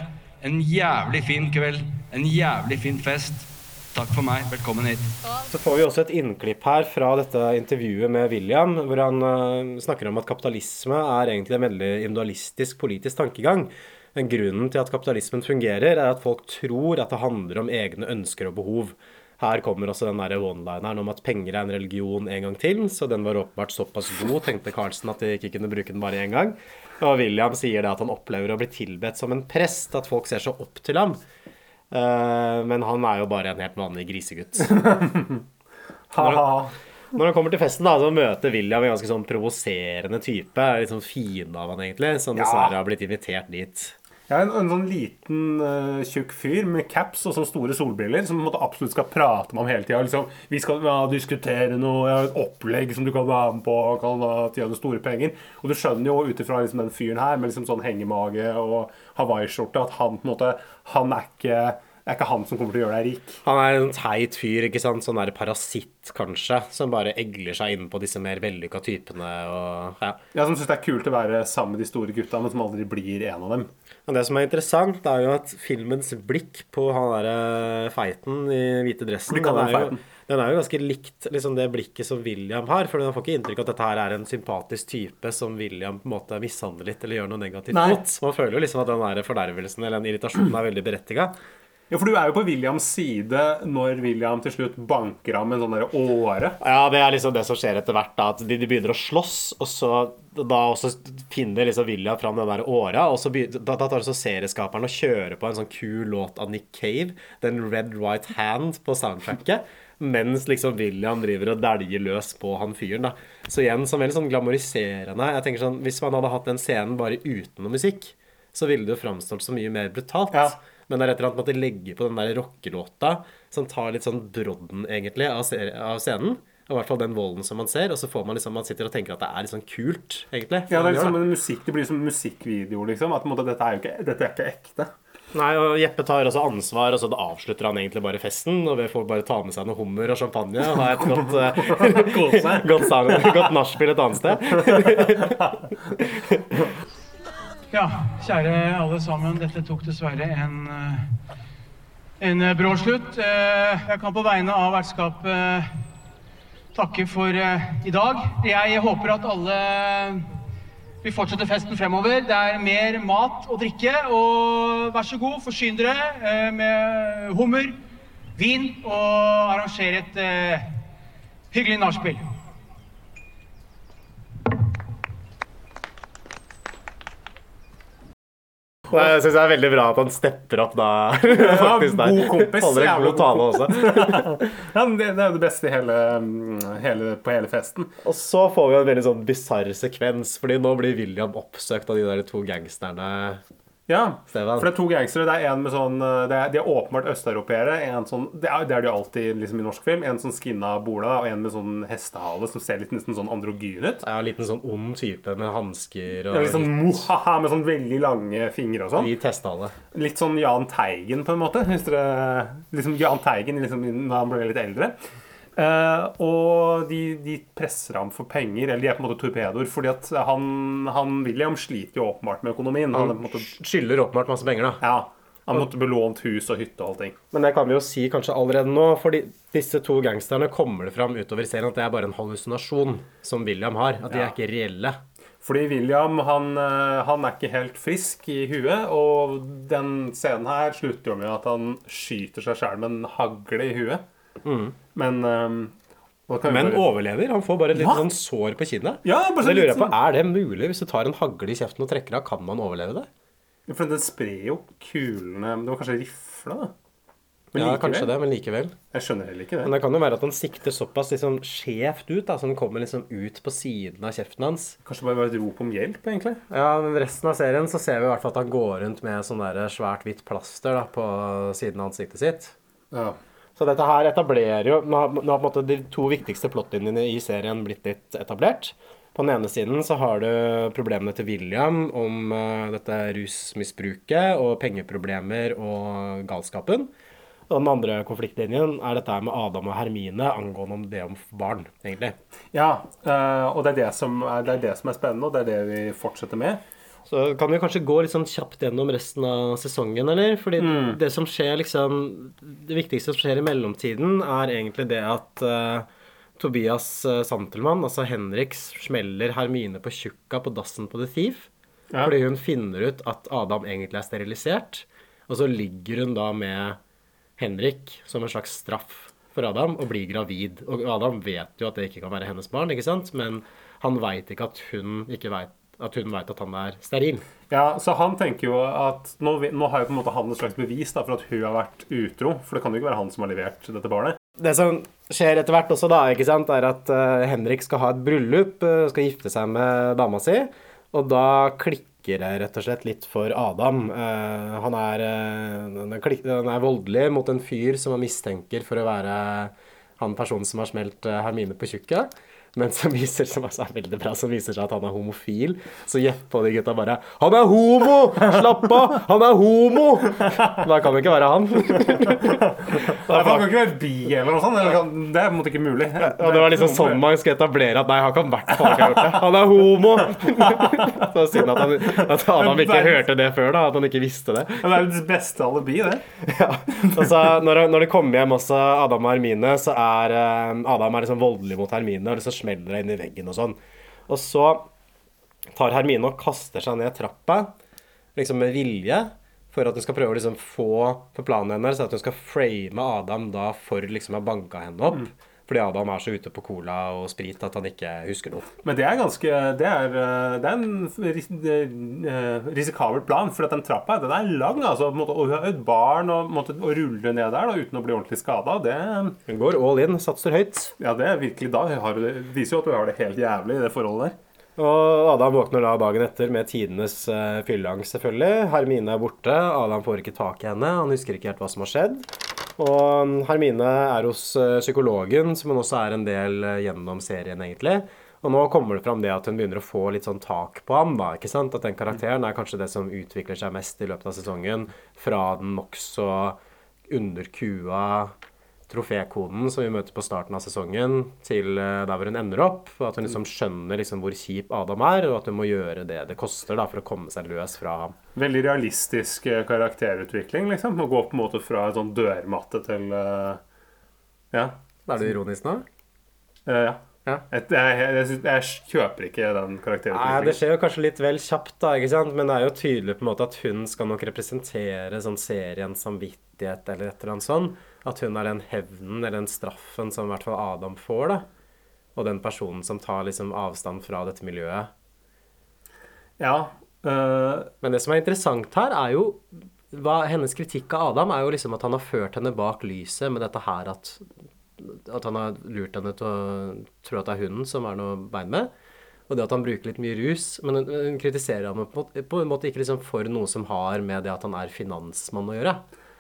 en jævlig fin kveld. En jævlig fin fest. Takk for meg. Velkommen hit. Så får vi også et innklipp her fra dette intervjuet med William, hvor han eh, snakker om at kapitalisme er egentlig en veldig individualistisk politisk tankegang. Men grunnen til at kapitalismen fungerer, er at folk tror at det handler om egne ønsker og behov. Her kommer også den one-lineren om at penger er en religion en gang til, så den var åpenbart såpass god, tenkte Carlsen, at de ikke kunne bruke den bare én gang. Og William sier det at han opplever å bli tilbedt som en prest, at folk ser så opp til ham. Uh, men han er jo bare en helt vanlig grisegutt. Når han, når han kommer til festen, da, så møter William en ganske sånn provoserende type. Litt sånn fiende av han, egentlig, som dessverre har blitt invitert dit. Er en, en sånn liten, uh, tjukk fyr med caps og sånne store solbriller som måte absolutt skal prate med ham hele tida. Liksom, vi skal ja, diskutere noe, har et opplegg som du kan være med på, kan ha tjene store penger. Og du skjønner jo ut ifra liksom, den fyren her med liksom sånn hengemage og hawaiiskjorte at han på en måte Han er ikke det er ikke han som kommer til å gjøre deg rik. Han er en teit fyr, ikke sant? Sånn der parasitt, kanskje, som bare egler seg inn på disse mer vellykka typene og ja. Ja, Som syns det er kult å være sammen med de store gutta, men som aldri blir en av dem. Men det som er interessant, er jo at filmens blikk på han derre feiten i hvite dressen den er, jo, den er jo ganske likt liksom det blikket som William har. For man får ikke inntrykk av at dette her er en sympatisk type som William på en måte mishandler litt eller gjør noe negativt mot. Man føler jo liksom at den der fordervelsen eller den irritasjonen er veldig berettiga. Ja, For du er jo på Williams side når William til slutt banker av med en sånn åre. Ja, det er liksom det som skjer etter hvert. da, At de, de begynner å slåss, og så da også finner liksom William fram den der åra. Og så begynner, da, da tar så serieskaperen og kjører på en sånn kul låt av Nick Cave, den Red Right Hand på soundtracket. Mens liksom William driver og dæljer løs på han fyren. da. Så igjen som veldig sånn glamoriserende. Jeg tenker sånn, Hvis man hadde hatt den scenen bare uten noe musikk, så ville det jo framstått så mye mer brutalt. Men det er et eller annet med at de legger på den der rockelåta som tar litt sånn brodden, egentlig, av, av scenen. Og I hvert fall den volden som man ser. Og så får man liksom, man sitter og tenker at det er litt sånn kult, egentlig. Ja, det, er liksom en musikk, det blir som musikkvideo, liksom. At på en måte, dette, er jo ikke, dette er ikke ekte. Nei, og Jeppe tar også ansvar, og så avslutter han egentlig bare festen. Og vi får bare ta med seg noe hummer og champagne og ha et godt, uh, godt, sang, godt nachspiel et annet sted. Ja, kjære alle sammen. Dette tok dessverre en, eh, en eh, brå slutt. Eh, Jeg kan på vegne av vertskapet takke for i dag. Jeg håper at alle vil fortsette festen fremover. Det er mer mat og drikke. Og vær så god, forsyn dere med hummer, vin og arranger et hyggelig nachspiel. Jeg syns det er veldig bra at han stepper opp da. faktisk der. god kompis, Holder en god tale også. Ja, det, det er jo det beste hele, hele, på hele festen. Og så får vi en veldig sånn bisarr sekvens, fordi nå blir William oppsøkt av de der to gangsterne. Ja, Stevan. for det er to gangstere. Det er en med sånn det er, De er åpenbart østeuropeere. Sånn, det er, det er de alltid liksom, i norsk film. En sånn skinna bola og en med sånn hestehale som ser litt nesten sånn androgyn ut. Ja, en liten sånn ond type med hansker og Ja, litt sånn mohaha med sånn veldig lange fingre og sånn. hvit hestehale. Litt sånn Jahn Teigen, på en måte. Hvis dere, liksom Jahn Teigen liksom, når han ble litt eldre. Eh, og de, de presser ham for penger, eller de er på en måte torpedoer, fordi at han, han William sliter jo åpenbart med økonomien. Han, han måte, Skylder åpenbart masse penger, da. ja, han måtte belånt hus og hytte og allting. Men det kan vi jo si kanskje allerede nå, fordi disse to gangsterne kommer det fram utover serien at det er bare en hallusinasjon som William har. At de Ja. er ikke reelle. Fordi William han, eh, han er ikke helt frisk i huet, og den scenen her slutter jo med at han skyter seg sjæl med en hagle i huet. Men hva kan vi Men bare- overlever. Han får bare et litt Hva? sånn sår på kinnet. Ja, bare Så sånn det lurer jeg på, sånn- Er det mulig hvis du tar en hagle i kjeften og trekker av? Kan man overleve det? For den sprer jo kulene Det var kanskje rifla, da? Men ja, likevel. kanskje det, men likevel. Jeg skjønner heller ikke det. Men det kan jo være at han sikter såpass liksom skjevt ut, da, så den kommer liksom ut på siden av kjeften hans. Kanskje bare var et rop om hjelp, egentlig? Ja, men resten av serien så ser vi i hvert fall at han går rundt med sånn der svært hvitt plaster da, på siden av ansiktet sitt. Ja. Så dette her etablerer jo Nå har, på en måte de to viktigste plottlinjene i serien blitt litt etablert. På den ene siden så har du problemene til William om uh, dette rusmisbruket og pengeproblemer og galskapen. Og den andre konfliktlinjen er dette med Adam og Hermine angående om det om barn, egentlig. Ja, uh, og det er det, er, det er det som er spennende, og det er det vi fortsetter med. Så kan vi kanskje gå litt sånn kjapt gjennom resten av sesongen, eller? Fordi det som skjer liksom Det viktigste som skjer i mellomtiden, er egentlig det at uh, Tobias uh, Santelmann, altså Henriks, smeller Hermine på tjukka på dassen på The Thief. Ja. Fordi hun finner ut at Adam egentlig er sterilisert. Og så ligger hun da med Henrik som en slags straff for Adam og blir gravid. Og Adam vet jo at det ikke kan være hennes barn, ikke sant? men han veit ikke at hun ikke vet at hun vet at han er steril. Ja, så han tenker jo at Nå, nå har jo på en måte han et slags bevis da, for at hun har vært utro. For det kan jo ikke være han som har levert dette barnet. Det som skjer etter hvert også, da, ikke sant, er at uh, Henrik skal ha et bryllup, uh, skal gifte seg med dama si, og da klikker det rett og slett litt for Adam. Uh, han, er, han, er klik, han er voldelig mot en fyr som han mistenker for å være han personen som har smelt Hermine på tjukket. Men som viser som altså er veldig bra, som viser seg at han er homofil. Så gjett på de gutta bare 'Han er homo! Slapp av! Han er homo!' Da kan det ikke være han. Han kan ikke være bi eller noe sånt. Det er på en måte ikke mulig. Og det var liksom sånn man skulle etablere at nei, han kan hvert fall ikke ha gjort det. Han er homo! Så synd at, han, at Adam ikke hørte det før, da. At han ikke visste det. Det er det beste alibi, det. Altså, når, når de kommer hjem også, Adam og Hermine, så er eh, Adam er liksom voldelig mot Hermine, og så smeller det inn i veggen og sånn. Og så tar Hermine og kaster seg ned trappa, liksom med vilje, for at hun skal prøve å liksom få på planen hennes at hun skal frame Adam da for liksom å ha banka henne opp. Fordi Adam er så ute på cola og sprit at han ikke husker noe. Men det er ganske Det er, eh, det er en eh, risikabel plan, for at den trappa den er lang. altså, Og hun har et barn og måtte, rulle ned der da, uten å bli ordentlig skada. Det, Hun går all in, satser høyt. ja, det er virkelig da. Har, det viser jo at hun har det helt jævlig i det forholdet der. Og Adam våkner da dagen etter med tidenes uh, fylleangst, selvfølgelig. Hermine er borte. Adam får ikke tak i henne. Han husker ikke helt hva som har skjedd. Og um, Hermine er hos eh, psykologen, som hun også er en del eh, gjennom serien, egentlig. Og nå kommer det fram det at hun begynner å få litt sånn tak på ham, da. ikke sant? At den karakteren er kanskje det som utvikler seg mest i løpet av sesongen. Fra den nokså underkua trofékoden som vi møter på starten av sesongen, til eh, der hvor hun ender opp. og At hun liksom skjønner liksom hvor kjip Adam er, og at hun må gjøre det det koster da, for å komme seg løs fra ham. Veldig realistisk eh, karakterutvikling, liksom. Å gå på en måte fra en sånn dørmatte til eh, Ja. Er du ironisk nå? Ja. Ja. Jeg, jeg, jeg, jeg kjøper ikke den Nei, det skjer jo kanskje litt vel kjapt, da, ikke sant? men det er jo tydelig på en måte at hun skal nok representere sånn seriens samvittighet eller et eller annet sånn. At hun er den hevnen eller den straffen som i hvert fall Adam får, da. Og den personen som tar liksom avstand fra dette miljøet. Ja. Øh... Men det som er interessant her, er jo hva, Hennes kritikk av Adam er jo liksom at han har ført henne bak lyset med dette her at At han har lurt henne til å tro at det er hunden som er noe bein med. Og det at han bruker litt mye rus. Men hun, hun kritiserer ham på, på en måte ikke liksom for noe som har med det at han er finansmann å gjøre.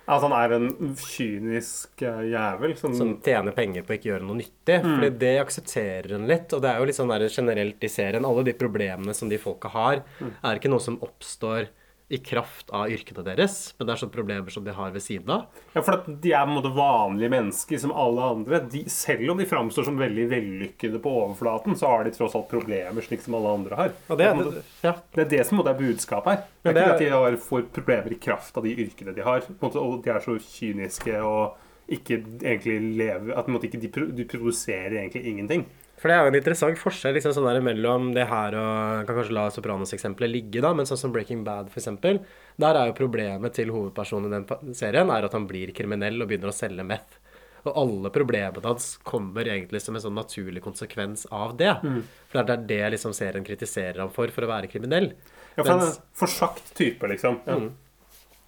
At han er en kynisk eh, jævel som, Som tjener penger på å ikke gjøre noe nyttig. Fordi det aksepterer hun litt. Og det er jo litt sånn generelt i serien. Alle de problemene som de folka har, er ikke noe som oppstår i kraft av yrkene deres, men det er sånne problemer som de har ved siden av. Ja, for at de er på en måte vanlige mennesker som alle andre. De, selv om de framstår som veldig vellykkede på overflaten, så har de tross alt problemer slik som alle andre har. Og det, er, måte- ja. Det er det som på en måte er budskapet her. Det er Men det ikke er- at de har, får problemer i kraft av de yrkene de har. På en måte, og de er så kyniske og ikke egentlig lever At på en måte ikke de, de produserer egentlig ingenting. For det er jo en interessant forskjell liksom sånn der mellom det her og Kan kanskje la Sopranos-eksempelet ligge, da, men sånn som Breaking Bad, eksempel. Der er jo problemet til hovedpersonen i den serien er at han blir kriminell og begynner å selge meth. Og alle problemene hans kommer egentlig som en sånn naturlig konsekvens av det. For det er det liksom serien kritiserer ham for, for å være kriminell. Ja, for han er en forsagt type, liksom. Ja.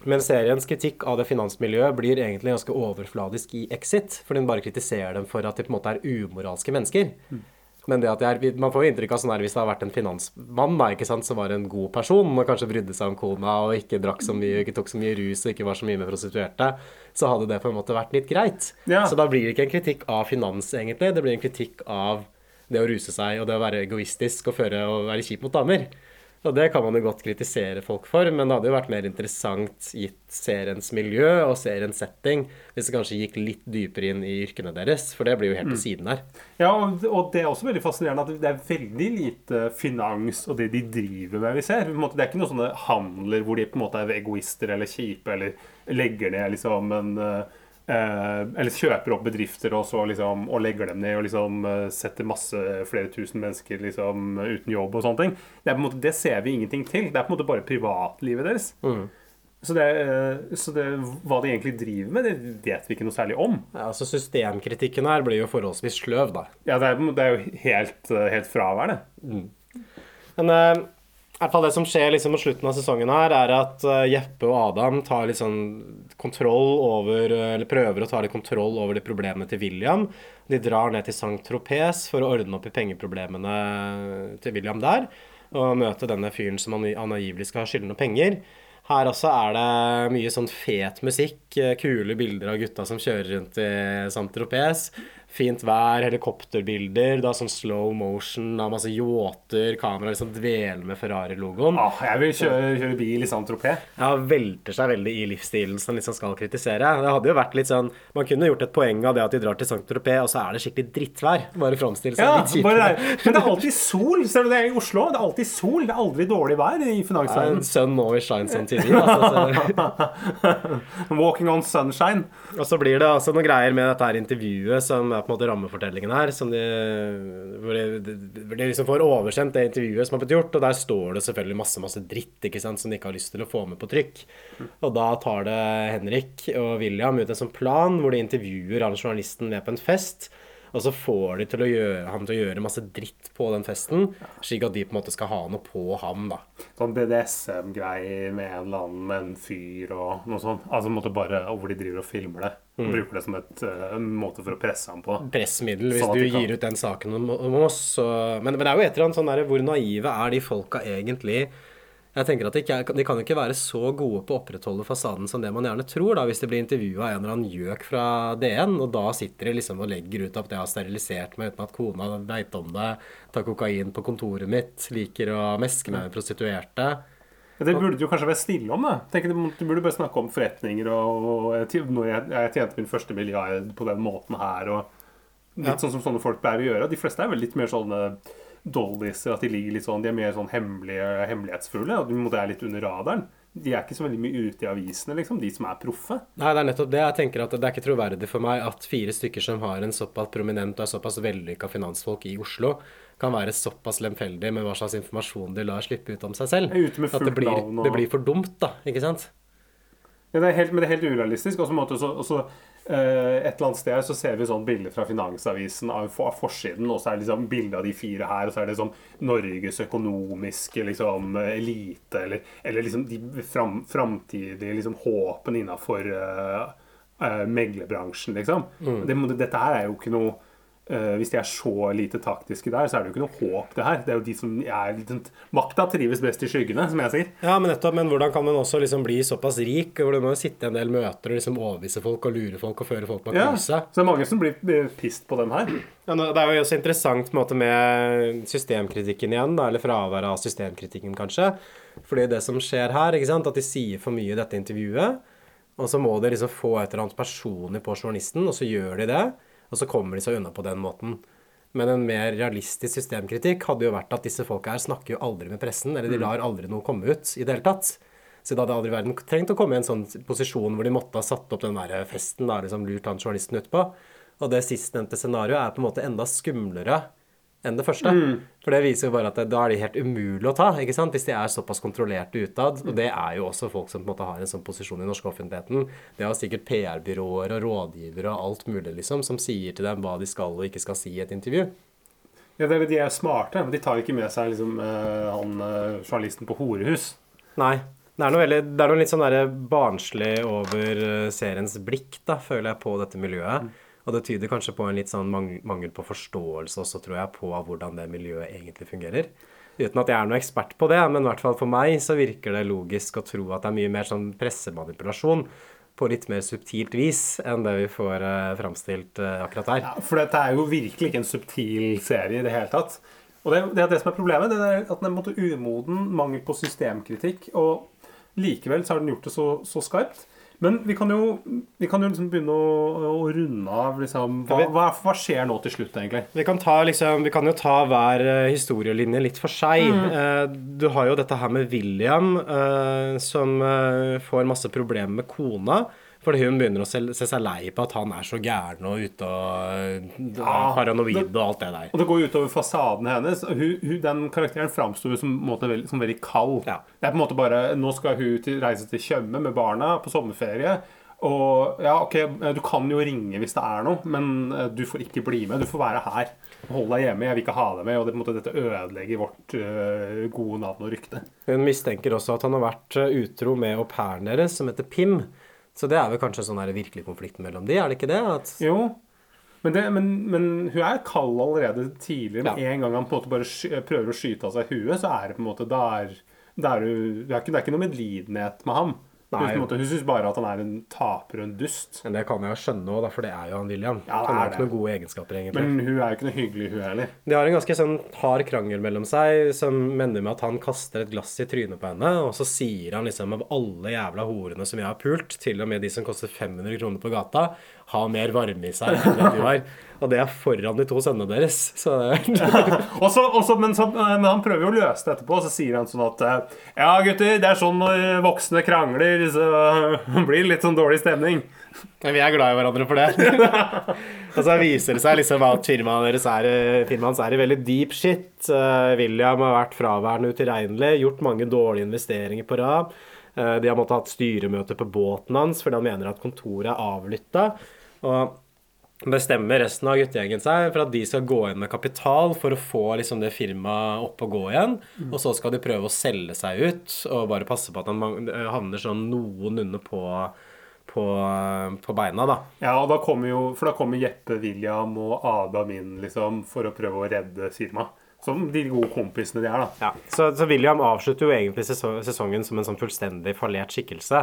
Men seriens kritikk av det finansmiljøet blir egentlig ganske overfladisk i Exit. For den bare kritiserer dem for at de på en måte er umoralske mennesker. Men det at de er, man får jo inntrykk av sånn her hvis det har vært en finansmann da, ikke sant, som var en god person, og kanskje brydde seg om kona og ikke drakk så mye, ikke tok så mye rus og ikke var så mye med prostituerte, så hadde det på en måte vært litt greit. Ja. Så da blir det ikke en kritikk av finans, egentlig. Det blir en kritikk av det å ruse seg og det å være egoistisk og føre og være kjip mot damer. Og det kan man jo godt kritisere folk for, men det hadde jo vært mer interessant gitt seriens miljø og seriens setting hvis det kanskje gikk litt dypere inn i yrkene deres, for det blir jo helt på siden her. Ja, og, og det er også veldig fascinerende at det er veldig lite finans og det de driver med vi ser. På en måte, det er ikke noen sånne handler hvor de på en måte er egoister eller kjipe eller legger ned liksom en eh, Eh, eller kjøper opp bedrifter og, så liksom, og legger dem ned og liksom, eh, setter masse flere tusen mennesker liksom, uten jobb og sånne ting. Det, måte, det ser vi ingenting til. Det er på en måte bare privatlivet deres. Så, det, eh, så det, hva de egentlig driver med, det vet vi ikke noe særlig om. Ja, altså Systemkritikken her blir jo forholdsvis sløv, da. Ja, det er, det er jo helt, helt fraværende. Men eh, hvert fall det som skjer liksom mot slutten av sesongen her, er at eh, Jeppe og Adam tar litt sånn kontroll over eh, Eller prøver å ta litt kontroll over de problemene til William. De drar ned til Saint-Tropez for å ordne opp i pengeproblemene til William der. Og møte denne fyren som han angivelig skal ha skylden penger. Her også er det mye sånn fet musikk, eh, kule bilder av gutta som kjører rundt i Saint-Tropez. Fint vær, helikopterbilder, da sånn slow motion av masse yachter, kamera liksom dveler med Ferrari-logoen. Ah, jeg vil kjøre, kjøre bil i Saint-Tropez. Ja, velter seg veldig i livsstilen som liksom skal kritisere. Det hadde jo vært litt sånn Man kunne gjort et poeng av det at de drar til Saint-Tropez, og så er det skikkelig drittvær. Bare framstille seg Ja, litt der. Men det er alltid sol. Ser du det i Oslo? Det er alltid sol. Det er aldri dårlig vær i finansverdenen. Sun always shines on TV. Altså, så. Walking on sunshine. Og så blir det altså noen greier med dette her intervjuet som er på en måte rammefortellingen her. Som de, hvor de, de liksom får oversendt det intervjuet som har blitt gjort, og der står det selvfølgelig masse masse dritt ikke sant, som de ikke har lyst til å få med på trykk. Og da tar det Henrik og William ut en sånn plan hvor de intervjuer han journalisten med på en fest. Og så får de til å gjøre, han til å gjøre masse dritt på den festen, slik at de på en måte skal ha noe på ham. da. Sånn BDSM-greier med en eller annen med en fyr og noe sånt. Altså måtte bare hvor de driver og filmer det. Og bruker det som et, eh, en måte for å presse ham på. pressmiddel hvis Sånn du gir ut den saken om, om oss. Så, men, men det er jo et eller annet sånn der Hvor naive er de folka egentlig? Jeg tenker at de, ikke, de kan jo ikke være så gode på å opprettholde fasaden som det man gjerne tror, da, hvis de blir intervjua av en eller annen gjøk fra DN, og da sitter de liksom og legger ut at det har sterilisert meg uten at kona veit om det, tar kokain på kontoret mitt, liker å meske meg med prostituerte. Ja, Det burde du kanskje være stille om. da. Tenk, Du du burde bare snakke om forretninger og, og jeg, når jeg, jeg tjente min første milliard på den måten her. og Litt Ja. sånn som sånne folk pleier å gjøre. De fleste er vel litt mer sånne doldiser, at de ligger litt sånn, de er mer sånn hemmelige, hemmelighetsfulle. og De er litt under radaren. De er ikke så veldig mye ute i avisene, liksom, de som er proffe. Nei, det er nettopp det. Jeg tenker at Det er ikke troverdig for meg at fire stykker som har en såpass prominent og er såpass vellykka finansfolk i Oslo, kan være såpass lemfeldig med hva slags informasjon de lar slippe ut om seg selv. At det blir, og- det blir for dumt, da. Ikke sant? Ja, det er helt, men det er helt urealistisk. Også og så, eh, et eller annet sted så ser vi sånn bilder fra Finansavisen av, forsiden, og så er det liksom bilde av de fire her, og så er det sånn Norges økonomiske liksom, elite, eller, eller liksom de fram, framtidige liksom, håpen innafor uh, meglerbransjen, liksom. Det, dette her er jo ikke noe eh, hvis de er så lite taktiske der, så er det jo ikke noe håp, det her. Det er jo de som er litt sånn- Makta trives best i skyggene, som jeg sier. Ja, men nettopp. Men hvordan kan man også liksom bli såpass rik? Hvor du må jo sitte i en del møter og liksom overbevise folk og lure folk og føre folk bak Ja, så det er mange som blir pissed på dem her. Ja, det er jo også interessant måte, med systemkritikken igjen, da, eller fraværet av systemkritikken, kanskje. Fordi det som skjer her, ikke sant, at de sier for mye i dette intervjuet, og så må de liksom få et eller annet personlig på journalisten, og så gjør de det, og så kommer de seg unna på den måten. Men en mer realistisk systemkritikk hadde jo vært at disse folka her snakker jo aldri med pressen, eller de lar aldri noe komme ut i det hele tatt. Så da hadde aldri verden trengt å komme i en sånn posisjon hvor de måtte ha satt opp den der festen, da, liksom lurt han journalisten utpå. Og det sistnevnte scenarioet er på en måte enda skumlere enn det første. For det viser jo bare at det, da er de helt umulig å ta, ikke sant? hvis de er såpass kontrollerte utad. Og det er jo også folk som på en måte har en sånn posisjon i norsk offentligheten. Det jo sikkert PR-byråer og rådgivere og alt mulig, liksom, som sier til dem hva de skal og ikke skal si i et intervju. Ja, det De er smarte, men de tar ikke med seg liksom, eh, han eh, journalisten på horehus. Nei. Det er noe, veldig, det er noe litt sånn barnslig over eh, seriens blikk, da, føler jeg, på dette miljøet. Og det tyder kanskje på en litt sånn mangel på forståelse også, tror jeg, på hvordan det miljøet egentlig fungerer. Uten at jeg er noen ekspert på det, men i hvert fall for meg så virker det logisk å tro at det er mye mer sånn pressemanipulasjon på litt mer subtilt vis enn det vi får uh, framstilt eh, akkurat her. Ja, for dette er jo virkelig ikke en subtil serie i det hele tatt. Og det, det er det som er problemet. Det er at den er umoden, mangel på systemkritikk. Og likevel så har den gjort det så, så skarpt. Men vi kan jo, vi kan jo liksom begynne å, å runde av. Liksom. Hva, hva, hva skjer nå til slutt, egentlig? Vi kan, ta, liksom, vi kan jo ta hver uh, historielinje litt for seg. Mm. Uh, du har jo dette her med William, uh, som får masse problemer med kona. Fordi hun begynner å se, se, seg lei på at han er så gæren og ute og ja, paranoid og alt det der. Og det går utover fasaden hennes. Hun, hun, den karakteren framstår som, som, veldig kald. Ja. Det er på en måte bare Nå skal hun til, reise til Tjøme med barna på sommerferie. Og ja, ok, du kan jo ringe hvis det er noe, men du får ikke bli med. Du får være her. Hold deg hjemme. Jeg vil ikke ha deg med. Og det, måte, dette ødelegger vårt uh, gode navn og rykte. Hun mistenker også at han har vært utro med au pairen deres, som heter Pim. Så det er vel kanskje sånn der virkelig konflikt mellom de, er det ikke det? At jo. Men, det, men, men, hun er kald allerede tidligere. Med ja. en gang han på en måte bare prøver å skyte av seg huet, så er det på en måte Da er, da er, det, er ikke, det er ikke noe medlidenhet med ham. Måte, hun syns bare at han er en taper og en dust. Men det kan jeg skjønne òg, for det er jo han William. Ja, han har ikke noen gode egenskaper, egentlig. Men hun er jo ikke noe hyggelig, hun heller. De har en ganske sånn hard krangel mellom seg, som mener med at han kaster et glass i trynet på henne, og så sier han liksom av alle jævla horene som jeg har pult, til og med de som koster 500 kroner på gata, ha mer varme i seg enn det du har. Og det er foran de to sønnene deres. Så... også, også, men, så, men, han prøver jo å løse det etterpå, og så sier han sånn at Ja, gutter, det er sånn når voksne krangler, så blir det litt sånn dårlig stemning. Men vi er glad i hverandre for det. og så viser det seg liksom at firmaet deres er, firmaet hans er i veldig deep shit. Uh, William har vært fraværende utilregnelig, gjort mange dårlige investeringer på rad. Uh, de har måttet ha styremøte på båten hans fordi han mener at kontoret er avlytta. Og bestemmer resten av guttegjengen seg for at de skal gå inn med kapital for å få liksom, det firmaet opp og gå igjen. Mm. Og så skal de prøve å selge seg ut og bare passe på at han havner sånn noenlunde på, på, på, beina, da. Ja, da kommer jo, for da kommer Jeppe, William og Adam inn liksom, for å prøve å redde firmaet. Som de gode kompisene de er, da. Ja, så, så, William avslutter jo egentlig sesongen som en sånn fullstendig fallert skikkelse.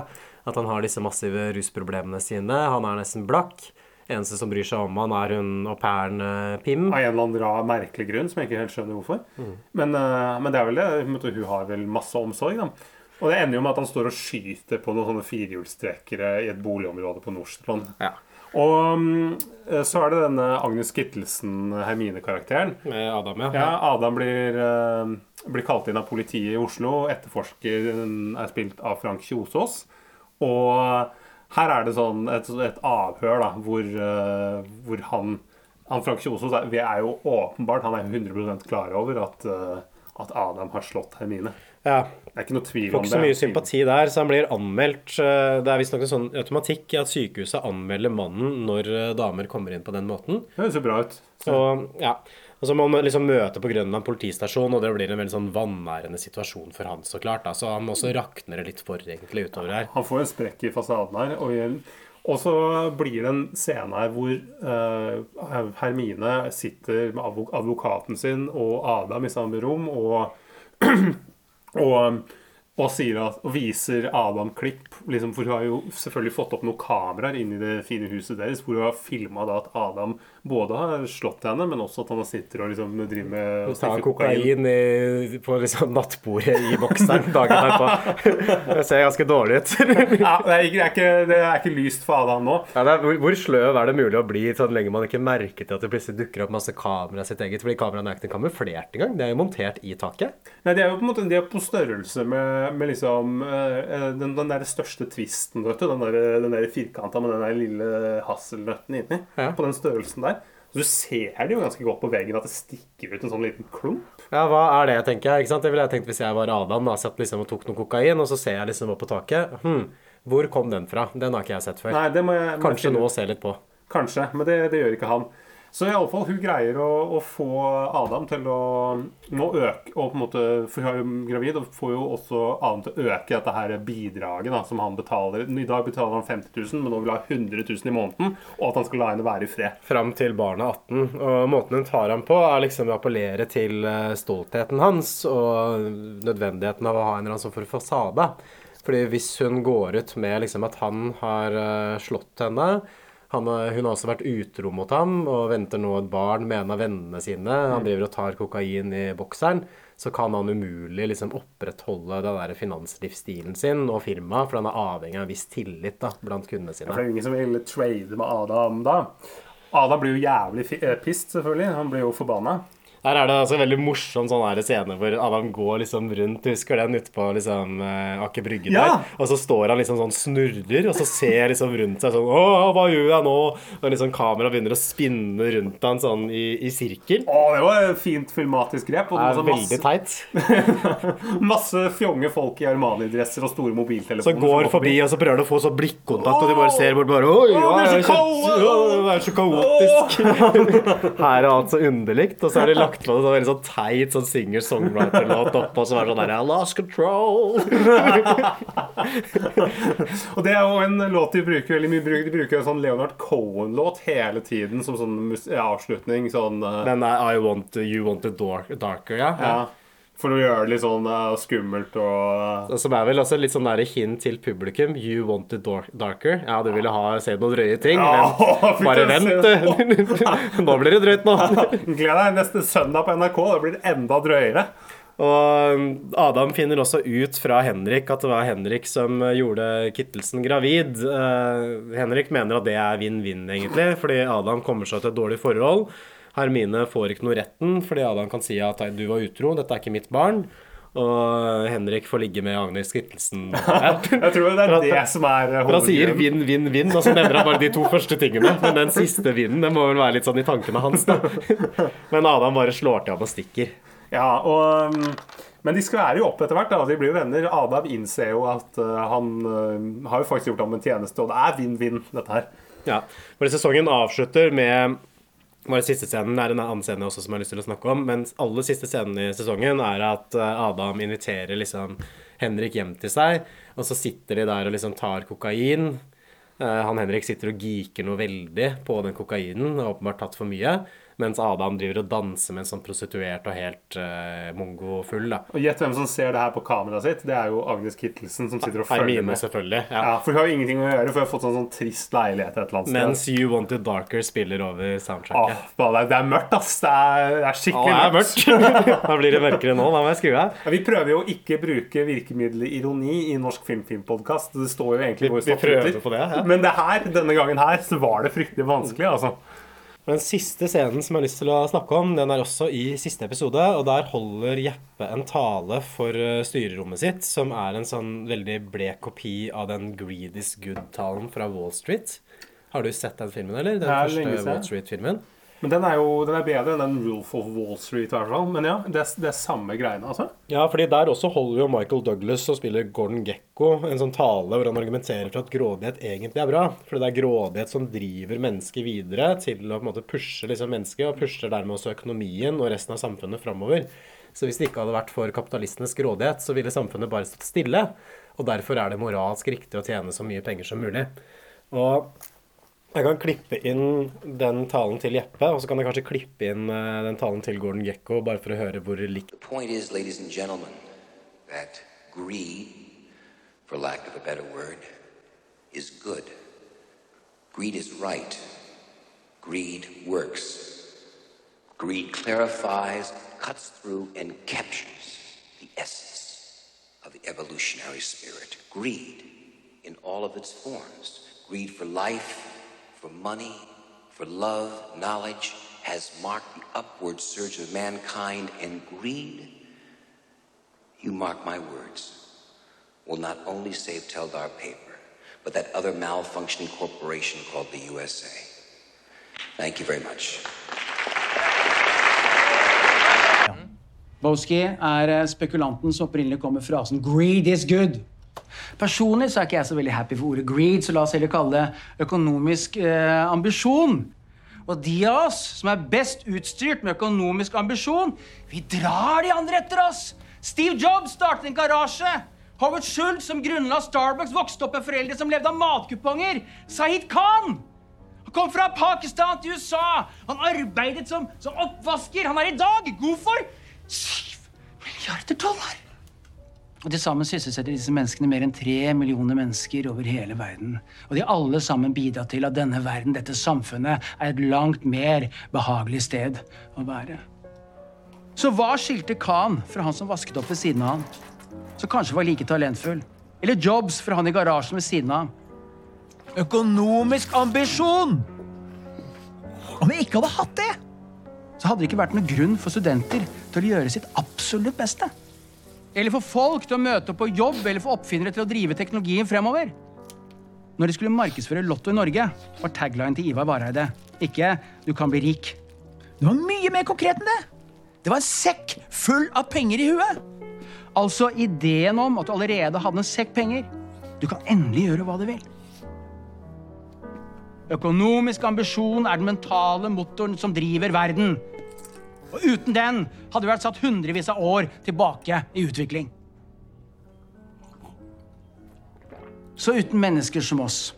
At han har disse massive rusproblemene sine. Han er nesten blakk. Eneste som bryr seg om han, er hun au pairen uh, Pim. Av en eller annen rar, merkelig grunn som jeg ikke helt skjønner hvorfor. Mm. Men, uh, men, det er vel det. Hun har vel masse omsorg, da. Og det ender jo med at han står og skyter på noen sånne firehjulstrekkere i et boligområde på Nordstrand. Ja. Og um, så er det denne Agnes Kittelsen, Hermine-karakteren. Med Adam, ja. ja Adam blir, uh, blir, kalt inn av politiet i Oslo. Etterforskeren er spilt av Frank Kjosås. Og her er det sånn et, et avhør da, hvor, uh, hvor han, han Frank Kjosås er, er jo åpenbart Han er 100% klar over at, at Adam har slått Hermine. Ja. Det er ikke noe tvil om det. Får ikke så mye sympati der, så han blir anmeldt. Eh, det er visstnok en sånn automatikk i at sykehuset anmelder mannen når damer kommer inn på den måten. Det høres jo bra ut. Så, ja. Og så må man liksom møte på Grønland politistasjon, og det blir en veldig sånn vanærende situasjon for han, så klart. Da. Så han også rakner det litt for egentlig utover her. Han får en sprekk i fasaden her. Og, og så blir det en scene her hvor uh, Hermine sitter med advokaten sin og Adam i samme rom, og, og og, at, og, viser Adam klipp. Liksom, for hun har jo selvfølgelig fått opp noen kameraer inni det fine huset deres hvor hun har filma at Adam både har slått henne, men også at han sitter og liksom driver med Tar kokain, i, på liksom nattbordet i bokseren dagen derpå. Det ser ganske dårlig ut. ja, det er, ikke, det, er ikke, det lyst for Adam nå. Ja, er, hvor, sløv er det mulig å bli så lenge man ikke merker til at det plutselig dukker opp masse kamera sitt eget? Fordi kameraene er ikke kamuflert engang. De er jo montert i taket. Nei, de er jo på en måte de er på størrelse med med liksom uh, den, den der største tvisten, vet du. Den der, den der firkanta med den der lille hasselnøtten inni. Ja. På den størrelsen der. Så du ser det jo ganske godt på veggen at det stikker ut en sånn liten klump. Ja, hva er det, tenker jeg. ikke sant? Det ville jeg tenkt hvis jeg var Adam da, satt liksom og tok noe kokain, og så ser jeg liksom opp på taket. Hm, hvor kom den fra? Den har ikke jeg sett før. Nei, det må jeg, Kanskje nå se litt på. Kanskje, men det, det gjør ikke han. Så iallfall hun greier å, å, få Adam til å nå øke og på en måte, For hun er jo gravid og får jo også Adam til å øke dette her bidraget da, som han betaler. I dag betaler han 50 000, men nå vil han ha 100 000 i måneden. Og at han skal la henne være i fred. Fram til barnet 18. Og måten hun tar ham på, er liksom å appellere til eh, stoltheten hans og nødvendigheten av å ha en eller annen sånn for fasade. Fordi hvis hun går ut med liksom at han har eh, slått henne han hun har også vært utro mot ham og venter nå et barn med en av vennene sine. Han driver og tar kokain i bokseren. Så kan han umulig liksom opprettholde den der finanslivsstilen sin og firmaet, for han er avhengig av en viss tillit da, blant kundene For det er ingen som vil trade med Adam da. Adam blir jo jævlig eh, pissed, selvfølgelig. Han blir jo forbanna. Her er det altså en veldig morsom sånn her scene hvor Adam går liksom rundt, husker den, ute på liksom eh, Aker Brygge Ja! der. Og så står han liksom sånn snurrer, og så ser liksom rundt seg sånn Å, hva gjør jeg nå? Og liksom kameraet begynner å spinne rundt han sånn i, i sirkel. Å, det var et fint filmatisk grep. Og Det er veldig teit. Masse fjonge folk i Armani-dresser og store mobiltelefoner. Så går som forbi, og så prøver de å få sånn blikkontakt, og de bare ser bort bare Oi, Å, det så kjent- det er så kaotisk. Her er alt så underlig. Og så er det lagt på det sånn veldig sånn teit sånn singer-songwriter-låt oppå, som er sånn der I lost control. Og det er jo en låt de bruker veldig mye. De bruker en sånn Leonard Cohen-låt hele tiden som sånn ja, avslutning. Sånn uh... Den er I want you want it dark, darker, ja. ja. For å gjøre det litt sånn uh, skummelt og Som er vel også litt sånn der hint til publikum. You want it darker. Ja, du ville ha se noen drøye ting, Ja, men bare vent. Nå blir det drøyt nå. Gled deg neste søndag på NRK. Da blir det enda drøyere. Og um, Adam finner også ut fra Henrik at det var Henrik som gjorde Kittelsen gravid. Uh, Henrik mener at det er vinn-vinn, egentlig, fordi Adam kommer seg til et dårlig forhold. Hermine får ikke noe retten fordi Adam kan si at du var utro, dette er ikke mitt barn. Og Henrik får ligge med Agnes Kittelsen. Jeg tror det er det som er hovedgrunnen. Han sier vinn, vinn, vinn, og så nevner han bare de to første tingene. Men den siste vinnen den må vel være litt sånn i tankene hans, da. Men Adam bare slår til ham og stikker. Ja, og um, Men de skværer jo opp etter hvert. da, De blir jo venner. Adam innser jo at uh, han uh, har jo faktisk gjort ham en tjeneste, og det er vinn-vinn, dette her. Ja, fordi sesongen avslutter med bare siste scenen er en annen scene også som jeg har lyst til å snakke om. Men aller siste scenen i sesongen er at eh, Adam inviterer liksom Henrik hjem til seg. Og så sitter de der og liksom tar kokain. Eh, Han Henrik sitter og geeker noe veldig på den kokainen. og åpenbart tatt for mye. Mens Adam driver og danser med en sånn prostituert og helt uh, mongo-full. da. Og Gjett hvem som ser det her på kameraet sitt. Det er jo Agnes Kittelsen som sitter og følger Hermine, med. selvfølgelig. Ja. Ja, For hun har jo ingenting å gjøre, for hun har fått sånn, sånn trist leilighet et eller annet sted. Mens. You Want It Darker spiller over soundtracket. er, det er mørkt, ass. Det er, det er skikkelig Åh, det er mørkt. da blir det mørkere nå. Da må jeg skru av. Ja, vi prøver jo ikke bruke virkemiddelet ironi i Norsk Filmfilmpodkast. Det står jo egentlig Vi- våre vi prøver på det, ja. Men det her, denne gangen her så var det fryktelig vanskelig, altså. Den siste scenen som jeg har lyst til å snakke om, den er også i siste episode. Og der holder Jeppe en tale for eh, styrerommet sitt, som er en sånn veldig blek kopi av den Greed is good-talen fra Wall Street. Har du sett den filmen, eller? Den første. Wall Street-filmen? Men den er jo den er bedre enn den Roof of Wall Street. i hvert fall. Men ja, det er, det er samme greiene, altså. Ja, fordi der også holder jo Michael Douglas og spiller Gordon Gekko en sånn tale hvor han argumenterer for at grådighet egentlig er bra. Fordi det er grådighet som driver mennesket videre til å på en måte pushe liksom mennesket, og pusher dermed også økonomien og resten av samfunnet framover. Så hvis det ikke hadde vært for kapitalistenes grådighet, så ville samfunnet bare stått stille. Og derfor er det moralsk riktig å tjene så mye penger som mulig. Og jeg kan klippe inn den talen til Jeppe, og så kan jeg kanskje klippe inn eh, den talen til Gordon Gekko, bare for å høre hvor likt The point is, ladies and gentlemen, that greed, for lack of a better word, is good. Greed is right. Greed works. Greed clarifies, cuts through, and captures the essence of the evolutionary spirit. Greed in all of its forms. Greed for life, for money, for love, knowledge, has marked the upward surge of mankind, and greed, you mark my words, will not only save Teldar paper, but that other malfunctioning corporation called the USA. Thank you very much. Boski er spekulanten som opprinnelig kom frasen 'greed is good'. Personlig så er ikke jeg så veldig happy for ordet greed, så la oss heller kalle det økonomisk eh, ambisjon. Og de av oss som er best utstyrt med økonomisk ambisjon, vi drar de andre etter oss. Steve Jobs startet en garasje. Howard Schultz, som grunnla Starbucks, vokste opp med foreldre som levde av matkuponger. Sahid Khan han kom fra Pakistan til USA. Han arbeidet som, som oppvasker. Han er i dag god for 7 milliarder dollar. Og Til sammen sysselsetter disse menneskene mer enn tre millioner mennesker over hele verden. Og de har alle sammen bidratt til at denne verden, dette samfunnet, er et langt mer behagelig sted å være. Så hva skilte Khan fra han som vasket opp ved siden av han? Som kanskje var like talentfull? Eller Jobs fra han i garasjen ved siden av? Økonomisk ambisjon! Om jeg ikke hadde hatt det, så hadde det ikke vært noen grunn for studenter til å gjøre sitt absolutt beste. Eller for folk til å møte opp på jobb eller for oppfinnere til å drive teknologien fremover. Når de skulle markedsføre Lotto i Norge, var tagline til Ivar Vareide ikke 'du kan bli rik'. Det var mye mer konkret enn det. Det var en sekk full av penger i huet. Altså ideen om at du allerede hadde en sekk penger. Du kan endelig gjøre hva du vil. Økonomisk ambisjon er den mentale motoren som driver verden. Og uten den hadde vi vært satt hundrevis av år tilbake i utvikling. Så uten mennesker som oss,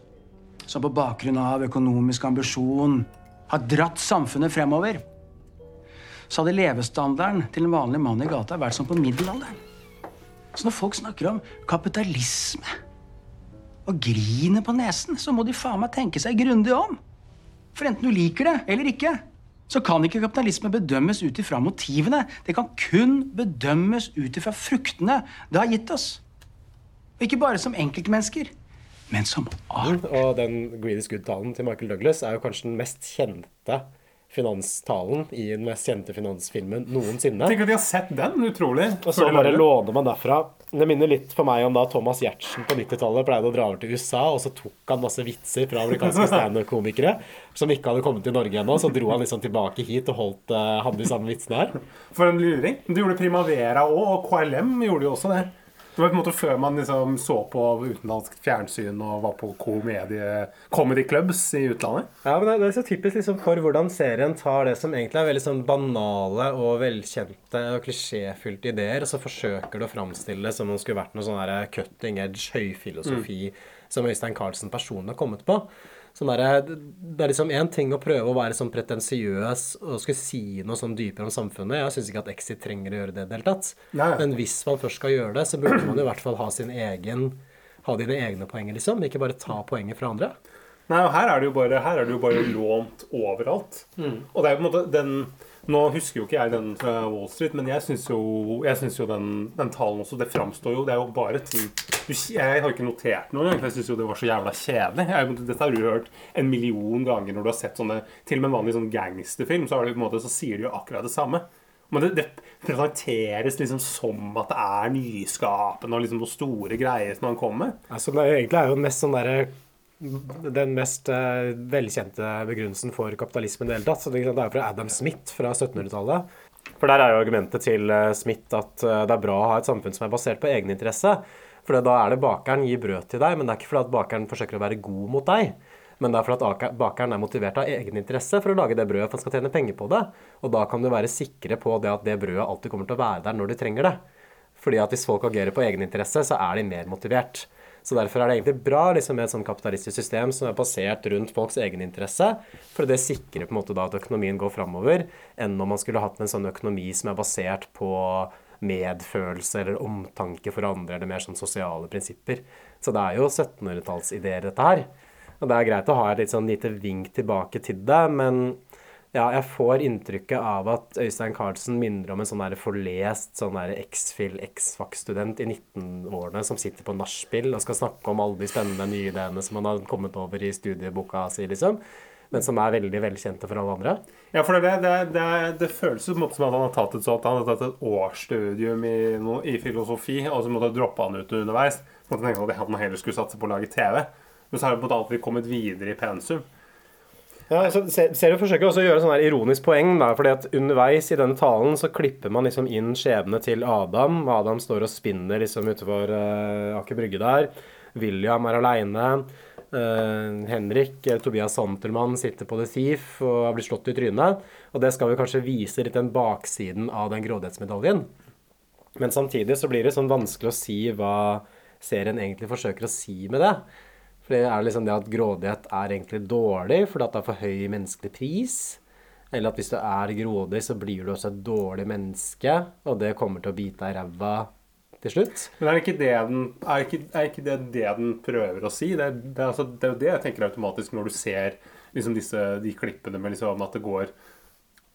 som på bakgrunn av økonomisk ambisjon har dratt samfunnet fremover, så hadde levestandarden til en vanlig mann i gata vært som på middelalderen. Så når folk snakker om kapitalisme og griner på nesen, så må de faen meg tenke seg grundig om. For enten du liker det eller ikke, så kan ikke kapitalisme bedømmes ut ifra motivene. Det kan kun bedømmes ut ifra fruktene det har gitt oss. Og ikke bare som enkeltmennesker, men som art. Og den Greed is Good-talen til Michael Douglas er jo kanskje den mest kjente finanstalen i den mest kjente finansfilmen noensinne. Tenk at de har sett den. Utrolig. Og så bare låner man derfra. Det minner litt for meg om da Thomas Giertsen på 90-tallet pleide å dra over til USA, og så tok han masse vitser fra amerikanske standup-komikere som ikke hadde kommet til Norge ennå. Så dro han liksom tilbake hit og holdt, uh, hadde de samme vitsene her. For en luring. Du gjorde Primavera òg, og KLM gjorde jo også det. Det var på en måte før man liksom så på utenlandsk fjernsyn og var på komedie, comedy clubs i utlandet. Ja, men det er- så typisk liksom for hvordan serien tar det som egentlig er veldig sånn banale og velkjente og klisjéfylte ideer, og så forsøker det å framstille det som om det skulle vært noe sånn cutting edge høyfilosofi som Øystein Carlsen personlig har kommet på. Sånn der, det er liksom én ting å prøve å være sånn pretensiøs og skulle si noe sånn dypere om samfunnet. Jeg syns ikke at Exit trenger å gjøre det i det hele tatt. Nei. Men hvis man først skal gjøre det, så burde man i hvert fall ha sin egen ha dine egne poenger, liksom. Ikke bare ta poenger fra andre. Nei, og her er det jo bare, her er det jo bare lånt overalt. Og det er jo på en måte den Nå husker jo ikke jeg den fra Wall Street, men jeg syns jo, jeg synes jo den, den talen også Det framstår jo Det er jo bare ting Jeg har ikke notert noe engang, jeg syns jo det var så jævla kjedelig. Jeg, dette har du hørt en million ganger når du har sett sånne Til og med en vanlig sånn gangsterfilm, så, det måte, så sier de jo akkurat det samme. Men det, det presenteres liksom som at det er nyskapende og liksom noen store greier som han kommer med. Altså, det egentlig er jo mest sånn derre den mest eh, velkjente begrunnelsen for kapitalismen i det hele tatt. Så det, er fra Adam Smith fra 1700-tallet. For der er jo argumentet til eh, Smith at eh, det er bra å ha et samfunn som er basert på egeninteresse. For da er det bakeren gir brød til deg, men det er ikke fordi at bakeren forsøker å være god mot deg. Men det er fordi at bakeren er motivert av egeninteresse for å lage det brødet, for han skal tjene penger på det. Og da kan du være sikre på det at det brødet alltid kommer til å være der når du trenger det. Fordi at hvis folk agerer på egeninteresse, så er de mer motivert. Så derfor er det egentlig bra liksom, med et sånn kapitalistisk system som er basert rundt folks egeninteresse, for det sikrer på en måte da at økonomien går framover, enn om man skulle hatt en sånn økonomi som er basert på medfølelse eller omtanke for andre, eller mer sånn sosiale prinsipper. Så det er jo 1700-tallsideer, dette her. Og det er greit å ha et litt sånn lite vink tilbake til det, men ja, jeg får inntrykket av at Øystein Carlsen minner om en sånn der forlest sånn X-Fill, X-Fac-student i 19-årene som sitter på nachspiel og skal snakke om alle de spennende nye ideene som han har kommet over i studieboka si, liksom. Men som er veldig velkjente for alle andre. Ja, for det, det, det, det føles på en måte som at han har tatt et sånt Han har tatt et årsstudium i, no, i filosofi, og så måtte droppe han ut underveis. Måtte tenke at han heller skulle satse på å lage TV. Men så har han på en måte alltid kommet videre i pensum. Ja, så ser- Serien forsøker også å gjøre sånn ironisk poeng, da, fordi at underveis i denne talen så klipper man liksom inn skjebne til Adam. Adam står og spinner liksom utenfor uh, Aker Brygge der. William er aleine. Henrik, eller Tobias Santelmann, sitter på The Thief og har blitt slått i trynet. Og det skal vi kanskje vise litt den baksiden av den grådighetsmedaljen. Men samtidig så blir det sånn vanskelig å si hva serien egentlig forsøker å si med det. For det er liksom det at grådighet er egentlig dårlig fordi at det er for høy menneskelig pris. Eller at hvis du er grådig, så blir du også et dårlig menneske, og det kommer til å bite deg i ræva til slutt. Men er ikke det den, er ikke, er ikke det, det den prøver å si? Det det, er, altså, det er jo det jeg tenker automatisk når du ser liksom disse, de klippene med liksom at det går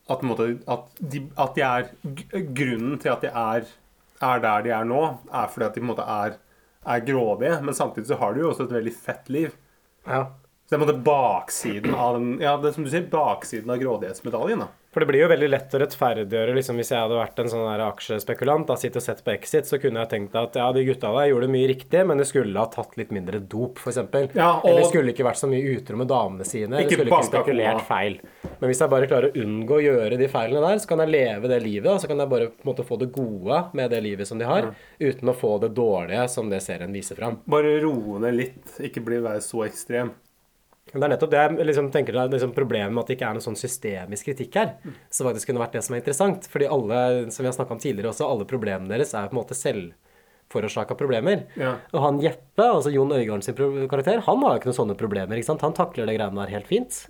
At, måte, at, de, at de er Grunnen til at de er, er der de er nå, er fordi at de på en måte er, er grådige. Men samtidig så har du jo også et veldig fett liv. Ja. Så det er på en måte baksiden av den Ja, det som du sier, baksiden av grådighetsmedaljen. da. For det blir jo veldig lett å rettferdiggjøre liksom, Hvis jeg hadde vært en sånn der aksjespekulant da, sitter og sett på Exit, så kunne jeg tenkt at ja, de gutta der gjorde mye riktig, men det skulle ha tatt litt mindre dop, f.eks. Ja, og- Eller skulle ikke vært så mye utro med damene sine. Ikke Eller skulle ikke spekulert feil. Men hvis jeg bare klarer å unngå å gjøre de feilene der, så kan jeg leve det livet. da, Så kan jeg bare på en måte få det gode med det livet som de har, uten å få det dårlige som det serien viser fram. Bare roe ned litt, ikke bli være så ekstrem. Det er nettopp det jeg liksom, tenker er liksom problemet med at det ikke er noe sånn systemisk kritikk her. Så faktisk kunne vært det som er interessant. Fordi alle, som vi har snakka om tidligere også, alle problemene deres er på en måte selvforårsaka problemer. Ja. Og han Jeppe, altså Jon Øigarden sin karakter, han har jo ikke noen sånne problemer. ikke sant? Han takler det greiene der helt fint.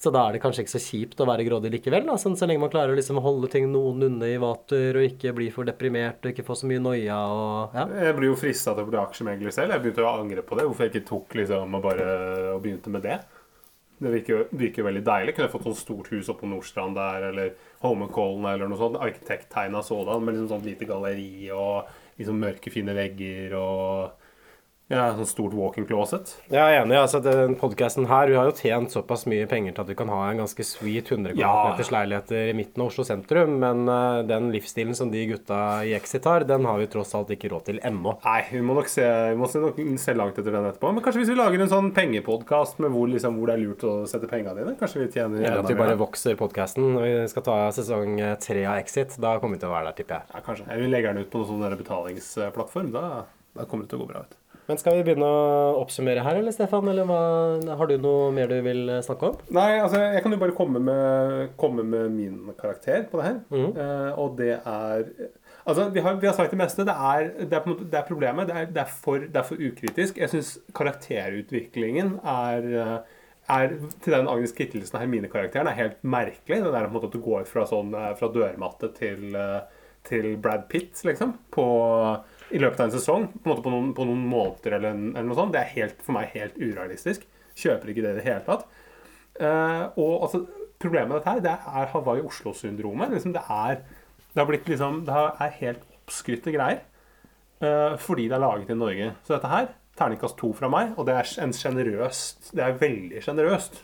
Så da er det kanskje ikke så kjipt å være grådig likevel, da, sånn, så lenge man klarer å liksom holde ting noenlunde i vater og ikke bli for deprimert og ikke få så mye noia og ja. Jeg blir jo frista til å bli aksjemegler selv. Jeg begynte å angre på det. Hvorfor jeg ikke tok liksom og bare og begynte med det. Det virker virker veldig deilig. Kunne jeg fått sånn stort hus oppe på Nordstrand der, eller Holmenkollen eller noe sånt. Arkitekttegna sådan, med liksom sånn lite galleri og liksom mørke, fine vegger og ja, sånn stort walk-in closet. Jeg er enig. altså den podcasten her, Vi har jo tjent såpass mye penger til at vi kan ha en ganske sweet 100 Ja. leiligheter i midten av Oslo sentrum, men uh, den livsstilen som de gutta i Exit har, den har vi tross alt ikke råd til ennå. Nei, vi må nok se, vi må se, nok se langt etter den etterpå. Men kanskje hvis vi lager en sånn pengepodkast med hvor, liksom, hvor det er lurt å sette penga dine? Kanskje vi tjener Eller at vi bare da? vokser podcasten når vi skal ta sesong eh, tre av Exit. Da kommer vi til å være der, tipper jeg. Ja, kanskje. Vi legger den ut på noen sånn betalingsplattform. Da, da kommer det til å gå bra. vet du. Men skal vi begynne å oppsummere her, eller Stefan? Eller hva? Har du noe mer du vil eh, snakke om? Nei, altså, jeg kan jo bare komme med, komme med min karakter på det her. Mm. Uh, og det er Altså, vi har, vi har sagt det meste. Det er, det er, måte, det er problemet. Det er, det, er for, det er for ukritisk. Jeg syns karakterutviklingen er uh, er til den Agnes Kittelsen Hermine-karakteren er helt merkelig. Det der på en måte at du går fra, sånn, fra dørmatte til, til Brad Pitt, liksom, på, i løpet av en sesong. På, en på, noen, på noen måneder eller, eller noe sånt. Det er helt, for meg helt urealistisk. Kjøper ikke det i det hele tatt. Uh, og altså, problemet med dette her, det er Hawaii Oslo-syndromet. Liksom, det det liksom Det er helt oppskrytte greier. Uh, fordi det er laget i Norge. Så dette her, terningkast to fra meg, og det er en generøst Det er veldig sjenerøst.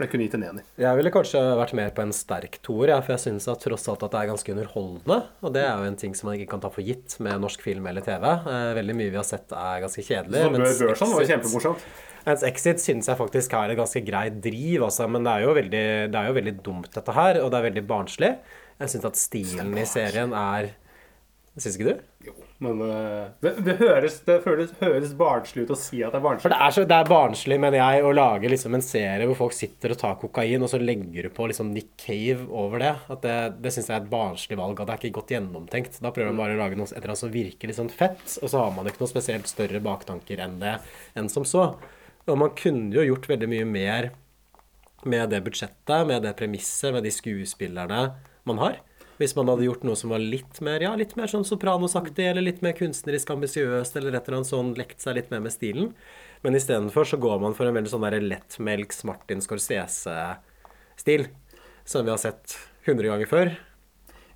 For det kunne gitt en ener. Jeg ville kanskje vært mer på en sterk toer, ja, for jeg syns tross alt at det er ganske underholdende. Og det er jo en ting som man ikke kan ta for gitt med norsk film eller TV. Eh, veldig mye vi har sett er ganske kjedelig. Så Bør Børson var kjempemorsomt. Mens Exit synes jeg faktisk er et ganske greit driv, altså, men det er, jo veldig, det er jo veldig dumt, dette her, og det er veldig barnslig. Jeg syns at stilen i serien er Syns ikke du? Men eh, det, det, høres, det føles, høres barnslig ut å si at det er barnslig. For det er, så, det er barnslig, mener jeg, å lage liksom en serie hvor folk sitter og tar kokain, og så legger du på liksom Nick Cave over det. At det det syns jeg er et barnslig valg, og det er ikke godt gjennomtenkt. Da prøver man bare å lage noe et eller annet som virker litt sånn fett, og så har man ikke noe spesielt større baktanker enn det enn som så. Og man kunne jo gjort veldig mye mer med det budsjettet, med det premisset, med de skuespillerne man har. Hvis man hadde gjort noe som var litt mer ja, litt mer sånn Sopranos-aktig, eller litt mer kunstnerisk ambisiøst, eller et eller annet sånn, lekt seg litt mer med stilen. Men istedenfor så går man for en veldig sånn lettmelks Martin Scorsese-stil. Som vi har sett 100 ganger før.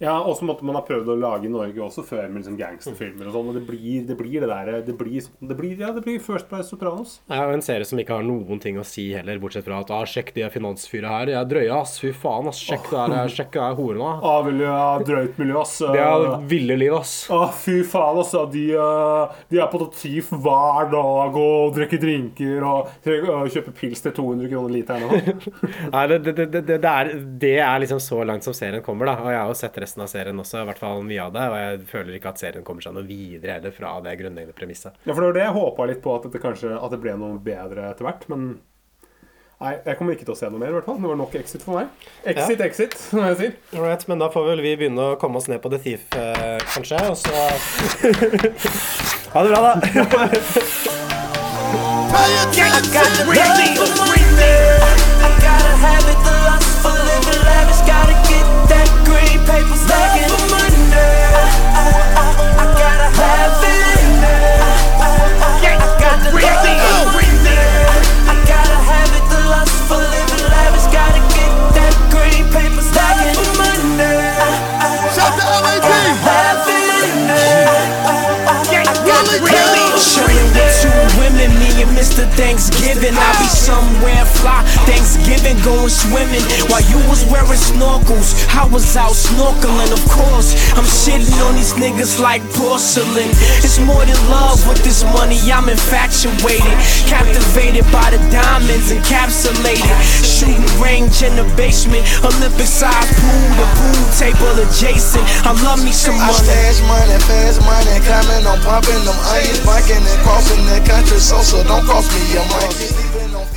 Ja, og så måtte man ha prøvd å lage i Norge også før med liksom gangsterfilmer og sånn. Og det blir det, blir det der Det blir, det blir, ja, det blir First Price Sopranos. Ja, og en serie som ikke har noen ting å si heller, bortsett fra at ah, 'sjekk de finansfyra her'. De er drøye, ass. Fy faen, ass. Sjekk det her. Sjekk det her horene. Ah, vel, ja, drøyt miljø, ass. Det er ville liv, ass. Å, fy faen, ass. De, eh, de er på Tatif hver dag og drikker drinker og og kjøper pils til 200 kroner literen. sånn. Nei, det, det, det, det, det, er, det er liksom så langt som serien kommer, da. Og jeg har jo sett resten av serien også, i hvert fall mye av det. Og jeg føler ikke at serien kommer seg noe videre heller fra det grunnleggende premisset. Ja, for det var det jeg håpa litt på, at det kanskje at det ble noe bedre etter hvert. Men nei, jeg kommer ikke til å se noe mer, i hvert fall. Det var nok Exit for meg. Exit, exit, som jeg sier. Alright, men da får vel vi begynne å komme oss ned på The Thief, eh, kanskje, og så Ha det bra, da. I Gotta paper stacking. Love for Monday. I, I, I, I gotta have it in there. I, I, I, I got the love in. I gotta have it, the lust for living lavish. Gotta get that green paper stacking. Love for Monday. I, I, gotta Have it in there. I, I, I, I got the green paper stacking. Two women gotta Mr. Thanksgiving. I'll be somewhere fly, Thanksgiving going swimming. While you was wearing snorkels, I was out snorkeling, of course. I'm shitting on these niggas like porcelain. It's more than love with this money, I'm infatuated. Captivated by the diamonds, encapsulated. Shooting range in the basement, Olympic size pool, the pool table adjacent. I love me some money. I stash money, fast money, coming, I'm pumping them onions, bunking and crossing the country, so so don't cost me a mic.